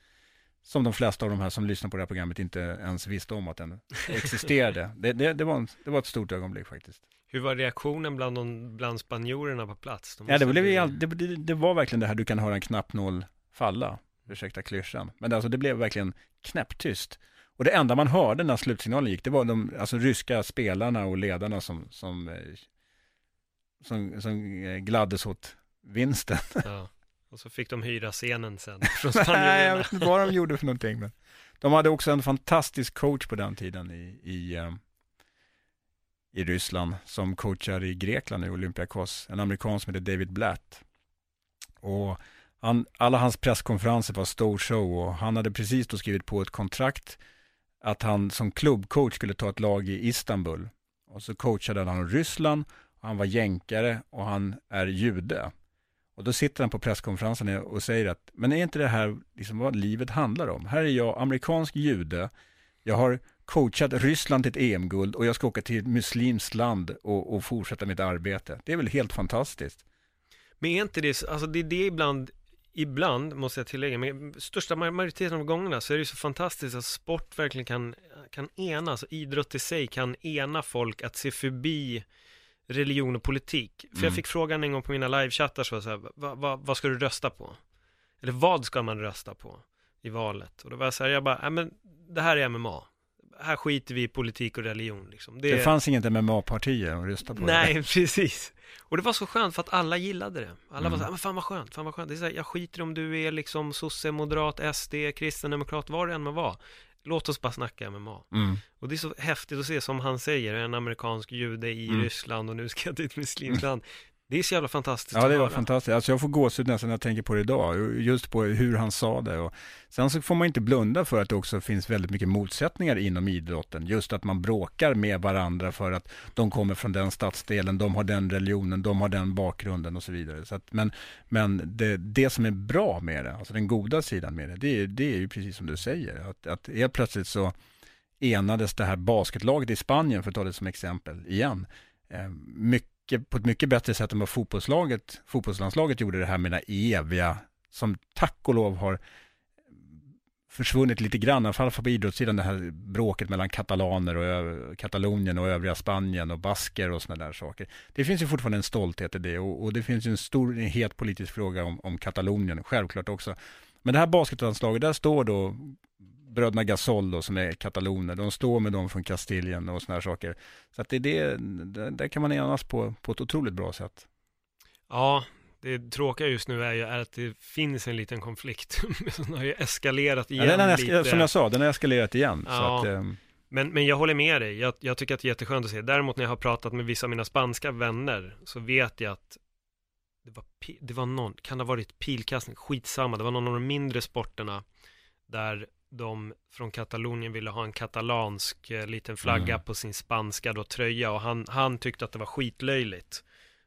som de flesta av de här som lyssnar på det här programmet inte ens visste om att den existerade. det, det, det, var en, det var ett stort ögonblick faktiskt. Hur var reaktionen bland, de, bland spanjorerna på plats? De ja, det, blev, bli... det, det, var verkligen det här, du kan höra en knappnål falla ursäkta klyschan. Men alltså det blev verkligen knäpptyst. Och det enda man hörde när slutsignalen gick, det var de alltså, ryska spelarna och ledarna som, som, eh, som, som eh, gladdes åt vinsten. Ja. Och så fick de hyra scenen sen från Nej, jag vet inte vad de gjorde för någonting. Men de hade också en fantastisk coach på den tiden i, i, um, i Ryssland som coachar i Grekland i Olympiakos. En amerikan som heter David Blatt. Och han, alla hans presskonferenser var stor show och han hade precis då skrivit på ett kontrakt att han som klubbcoach skulle ta ett lag i Istanbul. Och så coachade han Ryssland, han var jänkare och han är jude. Och då sitter han på presskonferensen och säger att, men är inte det här liksom vad livet handlar om? Här är jag, amerikansk jude, jag har coachat Ryssland till ett EM-guld och jag ska åka till ett muslimskt land och, och fortsätta mitt arbete. Det är väl helt fantastiskt. Men är inte det, alltså det är det ibland ibland, måste jag tillägga, men största majoriteten av gångerna så är det ju så fantastiskt att sport verkligen kan, kan ena, alltså idrott i sig kan ena folk att se förbi religion och politik. För mm. jag fick frågan en gång på mina livechattar så, så här, vad, vad, vad ska du rösta på? Eller vad ska man rösta på i valet? Och då var jag så här, jag bara, men det här är MMA här skiter vi i politik och religion liksom. Det, det fanns inget MMA-partier att rösta på. Nej, det. precis. Och det var så skönt för att alla gillade det. Alla mm. var så här, men fan vad skönt, fan vad skönt. Det är så här, jag skiter om du är liksom sosse, moderat, SD, kristendemokrat, vad det än må vara. Låt oss bara snacka MMA. Mm. Och det är så häftigt att se, som han säger, en amerikansk jude i mm. Ryssland och nu ska jag till ett muslimskt land. Det är så jävla fantastiskt Ja, det var fantastiskt. Alltså jag får gåshud nästan när jag tänker på det idag. Just på hur han sa det. Och sen så får man inte blunda för att det också finns väldigt mycket motsättningar inom idrotten. Just att man bråkar med varandra för att de kommer från den stadsdelen, de har den religionen, de har den bakgrunden och så vidare. Så att, men men det, det som är bra med det, alltså den goda sidan med det, det, det är ju precis som du säger. Att, att helt plötsligt så enades det här basketlaget i Spanien, för att ta det som exempel igen, eh, mycket mycket, på ett mycket bättre sätt än vad fotbollslaget, fotbollslandslaget gjorde det här med den eviga, som tack och lov har försvunnit lite grann, i alla fall på idrottssidan, det här bråket mellan katalaner och Katalonien och övriga Spanien och basker och sådana där saker. Det finns ju fortfarande en stolthet i det och, och det finns ju en stor, en het politisk fråga om, om Katalonien, självklart också. Men det här basketlandslaget, där står då bröderna Gasol då, som är kataloner, de står med dem från Kastiljen och sådana här saker. Så att det är det, där kan man enas på, på ett otroligt bra sätt. Ja, Det tråkiga just nu är ju att det finns en liten konflikt. Den har ju eskalerat igen ja, den har esk- lite. Som jag sa, den har eskalerat igen. Ja. Att, ehm, Men, men jag håller med dig. Jag, jag tycker att det är jätteskönt att se. Däremot när jag har pratat med vissa av mina spanska vänner så vet jag att det var, det var någon, kan det ha varit pilkastning? Skitsamma, det var någon av de mindre sporterna där de från Katalonien ville ha en katalansk eh, liten flagga Mm. på sin spanska då tröja och han, han tyckte att det var skitlöjligt.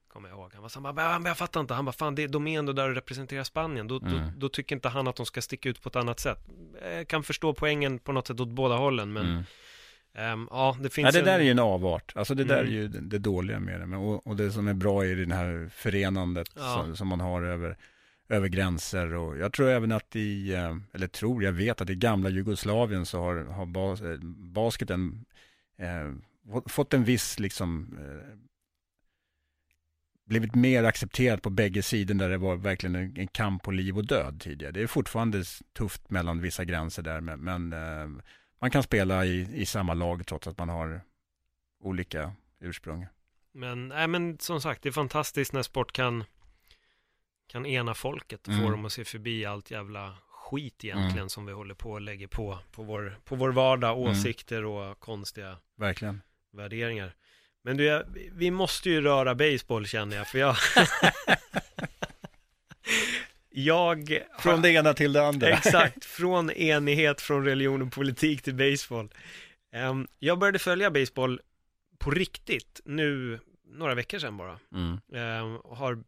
Kommer jag ihåg. Han var så han bara, "Men jag fattar inte. Han bara, fan det, de är ändå där och representerar Spanien. Då, då, Mm. då tycker inte han att de ska sticka ut på ett annat sätt. Jag kan förstå poängen på något sätt åt båda hållen, men mm. Ehm, ja, det finns Ja, det en... där är ju en avart. Alltså det där Mm. är ju det, det dåliga med det. Men, och, och det som är bra är det här förenandet Ja. som, som man har över, över gränser. Och jag tror även att i, eh, eller tror, jag vet att i gamla Jugoslavien så har, har bas, eh, basketen eh, fått- en viss liksom eh, blivit mer accepterat på bägge sidor där det var verkligen en, en kamp på liv och död tidigare. Det är fortfarande tufft mellan vissa gränser där, men, men eh, man kan spela i, i samma lag trots att man har olika ursprung. Men, äh, men som sagt, det är fantastiskt när sport kan, kan ena folket och få Mm. dem att se förbi allt jävla skit egentligen Mm. som vi håller på och lägger på på vår, på vår vardag, Mm. åsikter och konstiga Verkligen. värderingar. Men du, jag, vi måste ju röra baseball känner jag, för jag... jag... Från det ena till det andra. Exakt, från enighet från religion och politik till baseball. Ehm, jag började följa baseball på riktigt nu några veckor sedan bara. Mm. Och har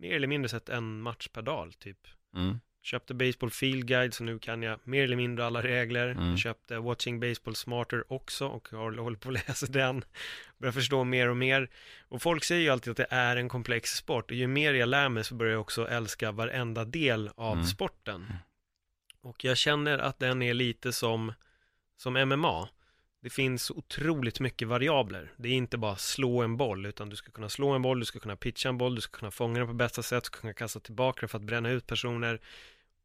mer eller mindre sett en match per dag typ. Mm. Köpte Baseball Field Guide så nu kan jag mer eller mindre alla regler. Mm. Köpte Watching Baseball Smarter också och har- håller på att läsa den. Börjar förstå mer och mer. Och folk säger ju alltid att det är en komplex sport och ju mer jag lär mig så börjar jag också älska varenda del av Mm. sporten. Och jag känner att den är lite som, som MMA. Det finns otroligt mycket variabler. Det är inte bara slå en boll, utan du ska kunna slå en boll, du ska kunna pitcha en boll, du ska kunna fånga den på bästa sätt, du ska kunna kasta tillbaka den för att bränna ut personer.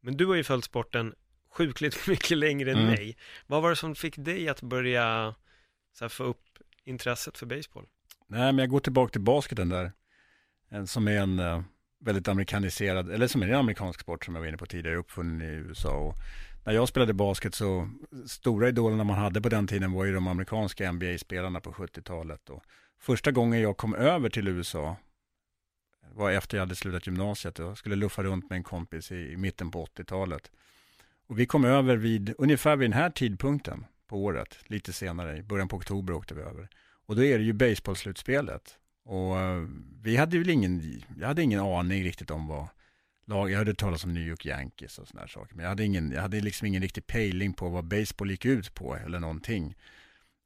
Men du har ju följt sporten sjukligt mycket längre än Mm. mig. Vad var det som fick dig att börja så här, få upp intresset för baseball? Nej, men jag går tillbaka till basketen där. Som är en eh, väldigt amerikaniserad, eller som är en amerikansk sport som jag var inne på tidigare, uppfunnen i USA. Och när jag spelade basket så, stora idolerna man hade på den tiden var ju de amerikanska NBA-spelarna på 70-talet. Och första gången jag kom över till USA var efter jag hade slutat gymnasiet. Jag skulle luffa runt med en kompis i, i mitten på 80-talet. Och vi kom över vid, ungefär vid den här tidpunkten på året, lite senare, i början på oktober åkte vi över. Och då är det ju baseballslutspelet. Och eh, vi hade väl ingen, jag hade ingen aning riktigt om vad lag, jag hörde talas om New York Yankees och sådana här saker. Men jag hade, ingen, jag hade liksom ingen riktig pejling på vad baseball gick ut på eller någonting.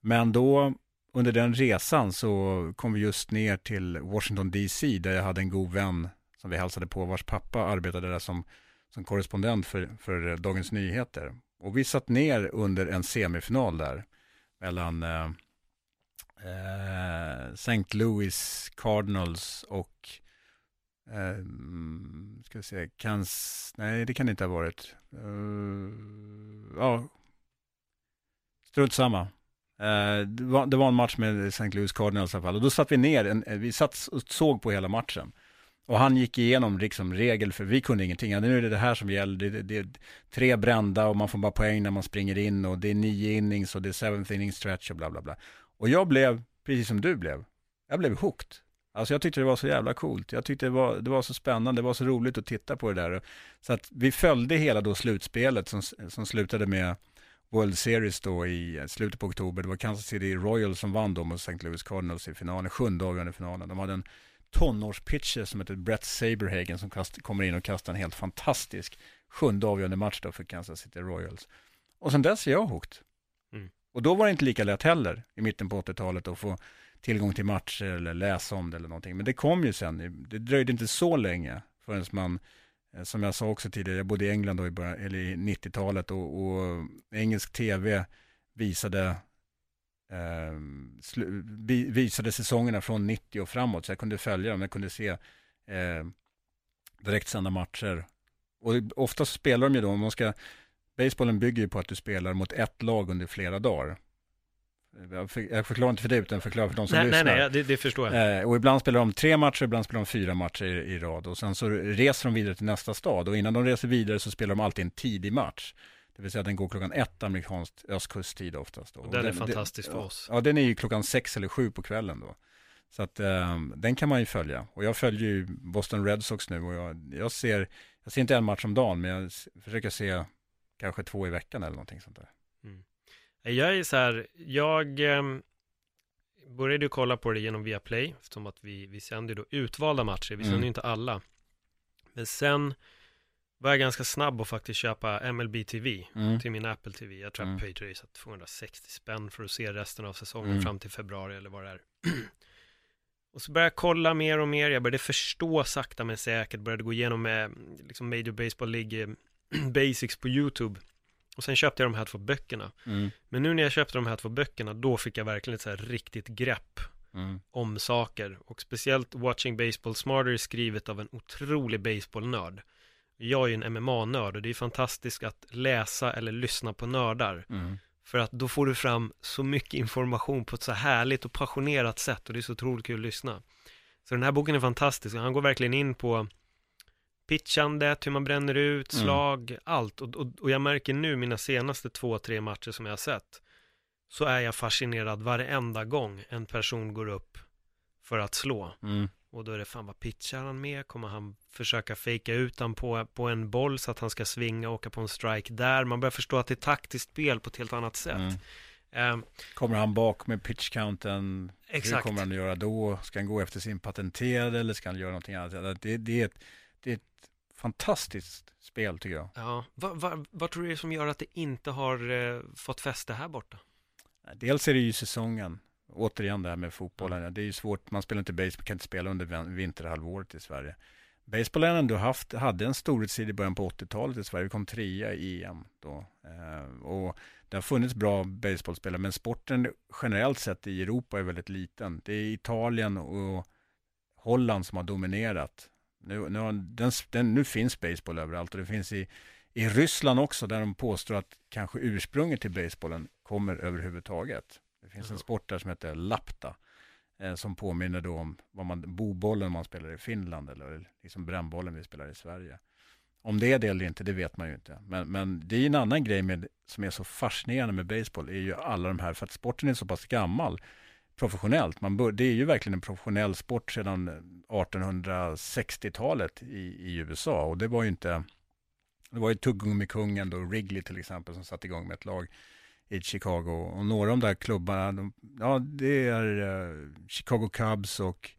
Men då, under den resan så kom vi just ner till Washington DC där jag hade en god vän som vi hälsade på vars pappa arbetade där som, som korrespondent för, för Dagens Nyheter. Och vi satt ner under en semifinal där mellan eh, eh, St. Louis Cardinals och eh, ska vi se, Kans, nej det kan det inte ha varit. Uh, ja, strunt samma. Eh, det, var, det var en match med St. Louis Cardinals i alla fall. Och då satt vi ner, en, eh, vi satt och såg på hela matchen. Och han gick igenom liksom regel, för vi kunde ingenting. Ja, nu är det det här som gäller. Det, det, det är tre brända och man får bara poäng när man springer in. Och det är nio innings och det är seventh inning stretch och bla bla bla. Och jag blev, precis som du blev, jag blev hooked. Alltså jag tyckte det var så jävla coolt. Jag tyckte det var, det var så spännande, det var så roligt att titta på det där. Så att vi följde hela då slutspelet som, som slutade med World Series då i slutet på oktober. Det var Kansas City Royals som vann då mot St. Louis Cardinals i finalen, sjunde avgörande finalen. De hade en tonårspitcher som heter Brett Saberhagen som kast, kommer in och kastar en helt fantastisk sjunde avgörande match då för Kansas City Royals. Och sen dess är jag hooked. Mm. Och då var det inte lika lätt heller i mitten på 80-talet att få tillgång till matcher eller läsa om det eller någonting. Men det kom ju sen. Det dröjde inte så länge förrän man, eh, som jag sa också tidigare, jag bodde i England då i, början, eller i 90-talet och, och engelsk tv visade eh, slu, vi, visade säsongerna från 90 och framåt. Så jag kunde följa dem, jag kunde se eh, direktsända matcher. Och oftast spelar de ju då, om man ska, basebollen bygger ju på att du spelar mot ett lag under flera dagar. Jag, för, jag förklarar inte för dig, utan förklarar för de som nej, lyssnar. Nej, nej, det, det förstår jag. Eh, och ibland spelar de tre matcher, ibland spelar de fyra matcher i, i rad. Och sen så reser de vidare till nästa stad. Och innan de reser vidare så spelar de alltid en tidig match. Det vill säga den går klockan ett amerikansk östkusttid oftast. Och den, är fantastisk för oss. Ja, den är ju klockan sex eller sju på kvällen då. Så att eh, den kan man ju följa. Och jag följer ju Boston Red Sox nu och jag, jag, ser, jag ser inte en match om dagen, men jag försöker se kanske två i veckan eller någonting sånt där. Jag är så här, jag eh, började ju kolla på det genom Viaplay, som att vi, vi sänder då utvalda matcher, vi sänder mm. ju inte alla. Men sen var jag ganska snabb att faktiskt köpa MLB TV mm. till min Apple TV. Jag tror jag mm. pöjde 260 spänn för att se resten av säsongen mm. fram till februari eller vad det är. och så började jag kolla mer och mer, jag började förstå sakta men säkert, började gå igenom med liksom Major Baseball League Basics på YouTube. Och sen köpte jag de här två böckerna. Mm. Men nu när jag köpte de här två böckerna, då fick jag verkligen ett så här riktigt grepp mm. om saker. Och speciellt Watching Baseball Smarter är skrivet av en otrolig baseballnörd. Jag är ju en MMA-nörd och det är fantastiskt att läsa eller lyssna på nördar. Mm. För att då får du fram så mycket information på ett så härligt och passionerat sätt och det är så otroligt kul att lyssna. Så den här boken är fantastisk och han går verkligen in på pitchandet, hur man bränner ut, mm. slag, mm. allt. Och, och, och, jag märker nu mina senaste två, tre matcher som jag har sett, så är jag fascinerad varenda gång en person går upp för att slå. Mm. Och då är det, fan vad pitchar han med? Kommer han försöka fejka ut han på, på en boll så att han ska svinga och åka på en strike där? Man börjar förstå att det är taktiskt spel på ett helt annat sätt. Mm. Um, kommer han bak med pitchcounten? Exakt. Hur kommer han att göra då? Ska han gå efter sin patenterade eller ska han göra någonting annat? Det, det, är, ett, det är ett fantastiskt spel tycker jag. Ja, vad, vad, vad tror du är som gör att det inte har eh, fått fäste här borta? Dels är det ju säsongen. Återigen det här med fotbollen. Det är ju svårt, man spelar inte baseball, kan inte spela under vinterhalvåret i Sverige. Basebollen ändå haft, hade en storhetstid i början på 80-talet i Sverige. Vi kom trea i EM då. Eh, och det har funnits bra baseballspelare, men sporten generellt sett i Europa är väldigt liten. Det är Italien och Holland som har dominerat. Nu, nu, den, den, nu finns baseball överallt och det finns i, i Ryssland också där de påstår att kanske ursprunget till basebollen kommer överhuvudtaget. Det finns mm. en sport där som heter lapta eh, som påminner då om vad man, bobollen man spelar i Finland eller liksom brännbollen vi spelar i Sverige. Om det är det eller inte, det vet man ju inte. Men, men det är en annan grej med, som är så fascinerande med baseball, är ju alla de här, för att sporten är så pass gammal professionellt. Man bör, det är ju verkligen en professionell sport sedan eh, 1860-talet i, i USA och det var ju inte, det var ju tuggummikungen då, Wrigley till exempel, som satte igång med ett lag i Chicago. Och några av de där klubbarna, de, ja det är eh, Chicago Cubs och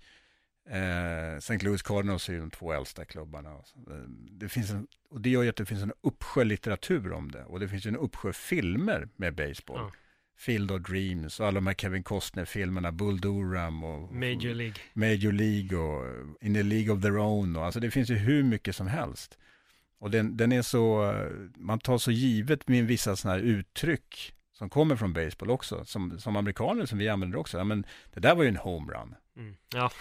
eh, St. Louis Cardinals är ju de två äldsta klubbarna. Eh, det finns en, och det gör ju att det finns en uppsjö litteratur om det. Och det finns ju en uppsjö filmer med baseball. Mm. Field of Dreams och alla de här Kevin Costner-filmerna, Bull Durham och Major League. Major League och In the League of Their Own. Och, alltså det finns ju hur mycket som helst. Och den, den är så, man tar så givet med vissa sådana här uttryck som kommer från baseball också, som, som amerikaner som vi använder också. Ja, men det där var ju en homerun. Mm. Ja.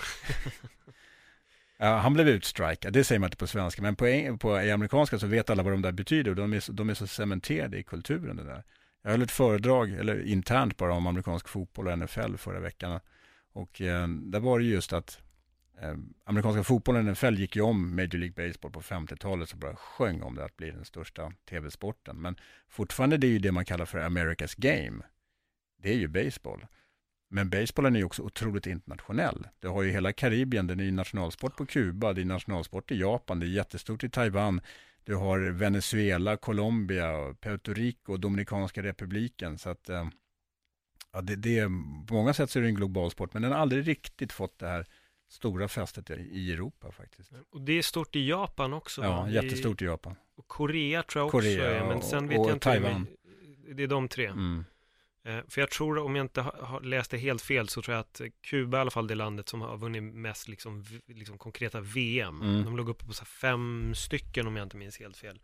ja. Han blev utstrikad, det säger man inte på svenska, men på, på i amerikanska så vet alla vad de där betyder och de är, så, de är så cementerade i kulturen det där. Jag höll ett föredrag, eller internt bara, om amerikansk fotboll och NFL förra veckan. Och eh, där var det just att eh, amerikanska fotbollen, NFL, gick ju om Major League Baseball på 50-talet, så bara sjöng om det att bli den största tv-sporten. Men fortfarande det är ju det man kallar för America's Game. Det är ju baseball. Men basebollen är ju också otroligt internationell. Du har ju hela Karibien, den är ju nationalsport på Kuba, det är nationalsport i Japan, det är jättestort i Taiwan. Du har Venezuela, Colombia, Puerto Rico Dominikanska republiken. Så att, eh, ja, det, det, på många sätt så är det en global sport, men den har aldrig riktigt fått det här stora fästet i Europa faktiskt. Och det är stort i Japan också? Ja, va? jättestort i Japan. Och Korea tror jag också Korea är, men sen vet och jag inte. Taiwan. Det är de tre. Mm. Eh, för jag tror, om jag inte har läst det helt fel, så tror jag att Kuba i alla fall det landet som har vunnit mest liksom, liksom konkreta VM. Mm. De låg uppe på så fem stycken om jag inte minns helt fel.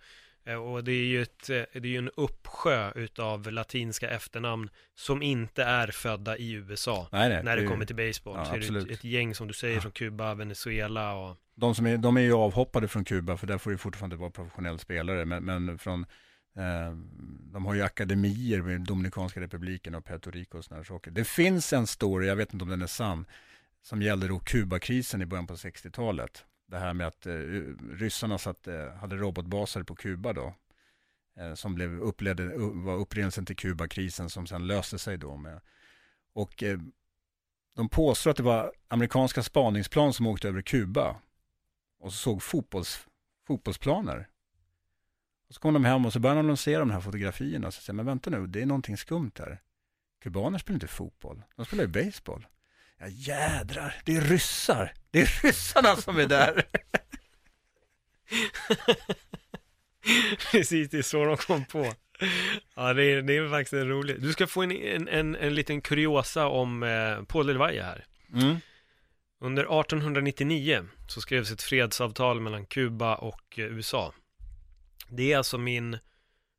Eh, och det är ju, ett, eh, det är ju en uppsjö utav latinska efternamn som inte är födda i USA. Nej, nej, när det, det kommer till baseball. Ja, så är det ett, ett, gäng som du säger ja. från Kuba, Venezuela och... De, som är, de är ju avhoppade från Kuba för där får du fortfarande vara professionell spelare. Men, men från Eh, de har ju akademier med Dominikanska republiken och Puerto Rico och sådana saker. Det finns en story, jag vet inte om den är sann, som gällde då Kubakrisen i början på 60-talet. Det här med att eh, ryssarna satt, eh, hade robotbaser på Kuba då. Eh, som blev uppledde, var upprinnelsen till Kubakrisen som sen löste sig då med. Och eh, de påstår att det var amerikanska spaningsplan som åkte över Kuba och så såg fotbolls, fotbollsplaner. Och så kom de hem och så började de se de här fotografierna så säger men vänta nu, det är någonting skumt här. Kubaner spelar inte fotboll, de spelar ju baseball. Ja jädrar, det är ryssar. Det är ryssarna som är där. Precis, det är så de kom på. Ja, det är, det är faktiskt en rolig. Du ska få en, en, en, en liten kuriosa om eh, Paul Delvaye här. Mm. Under 1899 så skrevs ett fredsavtal mellan Kuba och eh, USA. Det är alltså min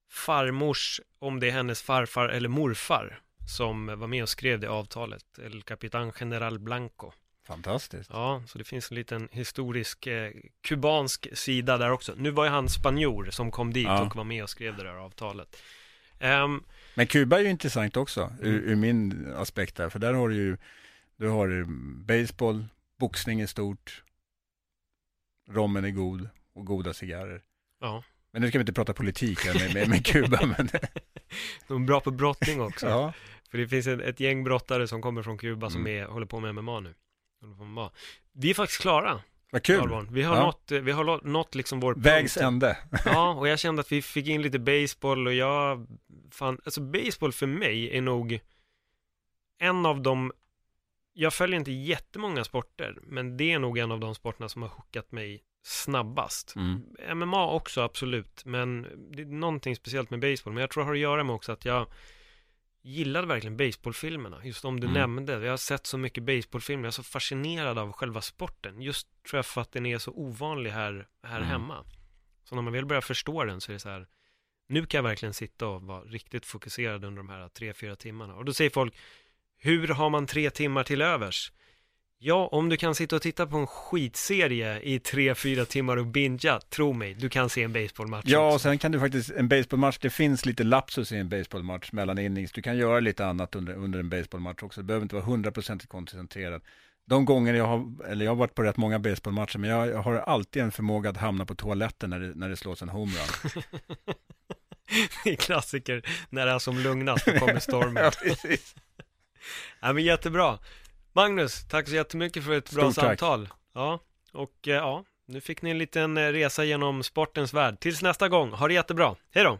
farmors, om det är hennes farfar eller morfar, som var med och skrev det avtalet. El Capitan General Blanco. Fantastiskt. Ja, så det finns en liten historisk eh, kubansk sida där också. Nu var ju han spanjor som kom dit Ja. och var med och skrev det där avtalet. Ehm, Men Kuba är ju intressant också, ur, ur min aspekt där. För där har du ju, du har baseball, boxning är stort, rommen är god och goda cigarrer. ja, Men nu ska vi inte prata politik här med, med, med Kuba, men de är bra på brottning också. ja. För det finns ett, ett gäng brottare som kommer från Kuba som Mm. är, håller på med MMA nu. Med. Vi är faktiskt klara, Vad kul. Vi har Ja. nått, vi har nått liksom vår Vägs ände. Ja, och jag kände att vi fick in lite baseball och jag fann, alltså baseball för mig är nog en av de, jag följer inte jättemånga sporter, men det är nog en av de sporterna som har hookat mig snabbast. Mm. MMA också absolut, men det är någonting speciellt med baseball, men jag tror det har att göra med också att jag gillade verkligen baseballfilmerna, just om du Mm. nämnde, jag har sett så mycket baseballfilmer, jag är så fascinerad av själva sporten, just tror jag för att den är så ovanlig här, här Mm. hemma. Så när man väl börjar förstå den så är det så här, nu kan jag verkligen sitta och vara riktigt fokuserad under de här tre, fyra timmarna. Och då säger folk, hur har man tre timmar till övers? Ja, om du kan sitta och titta på en skitserie i tre, fyra timmar och bingea, tro mig, du kan se en baseballmatch Ja, och sen kan du faktiskt, en baseballmatch, det finns lite lapsus i en baseballmatch mellan innings. Du kan göra lite annat under, under en baseballmatch också. Det behöver inte vara hundraprocentigt koncentrerad. De gånger jag har, eller jag har varit på rätt många baseballmatcher, men jag, jag har alltid en förmåga att hamna på toaletten när det, när det slås en homerun. Det är klassiker när det är som lugnast, då kommer stormen. precis. Ja, men jättebra. Magnus, tack så jättemycket för ett bra Stort tack. samtal. Ja, och eh, ja, nu fick ni en liten eh, resa genom sportens värld. Tills nästa gång, ha det jättebra. Hej då!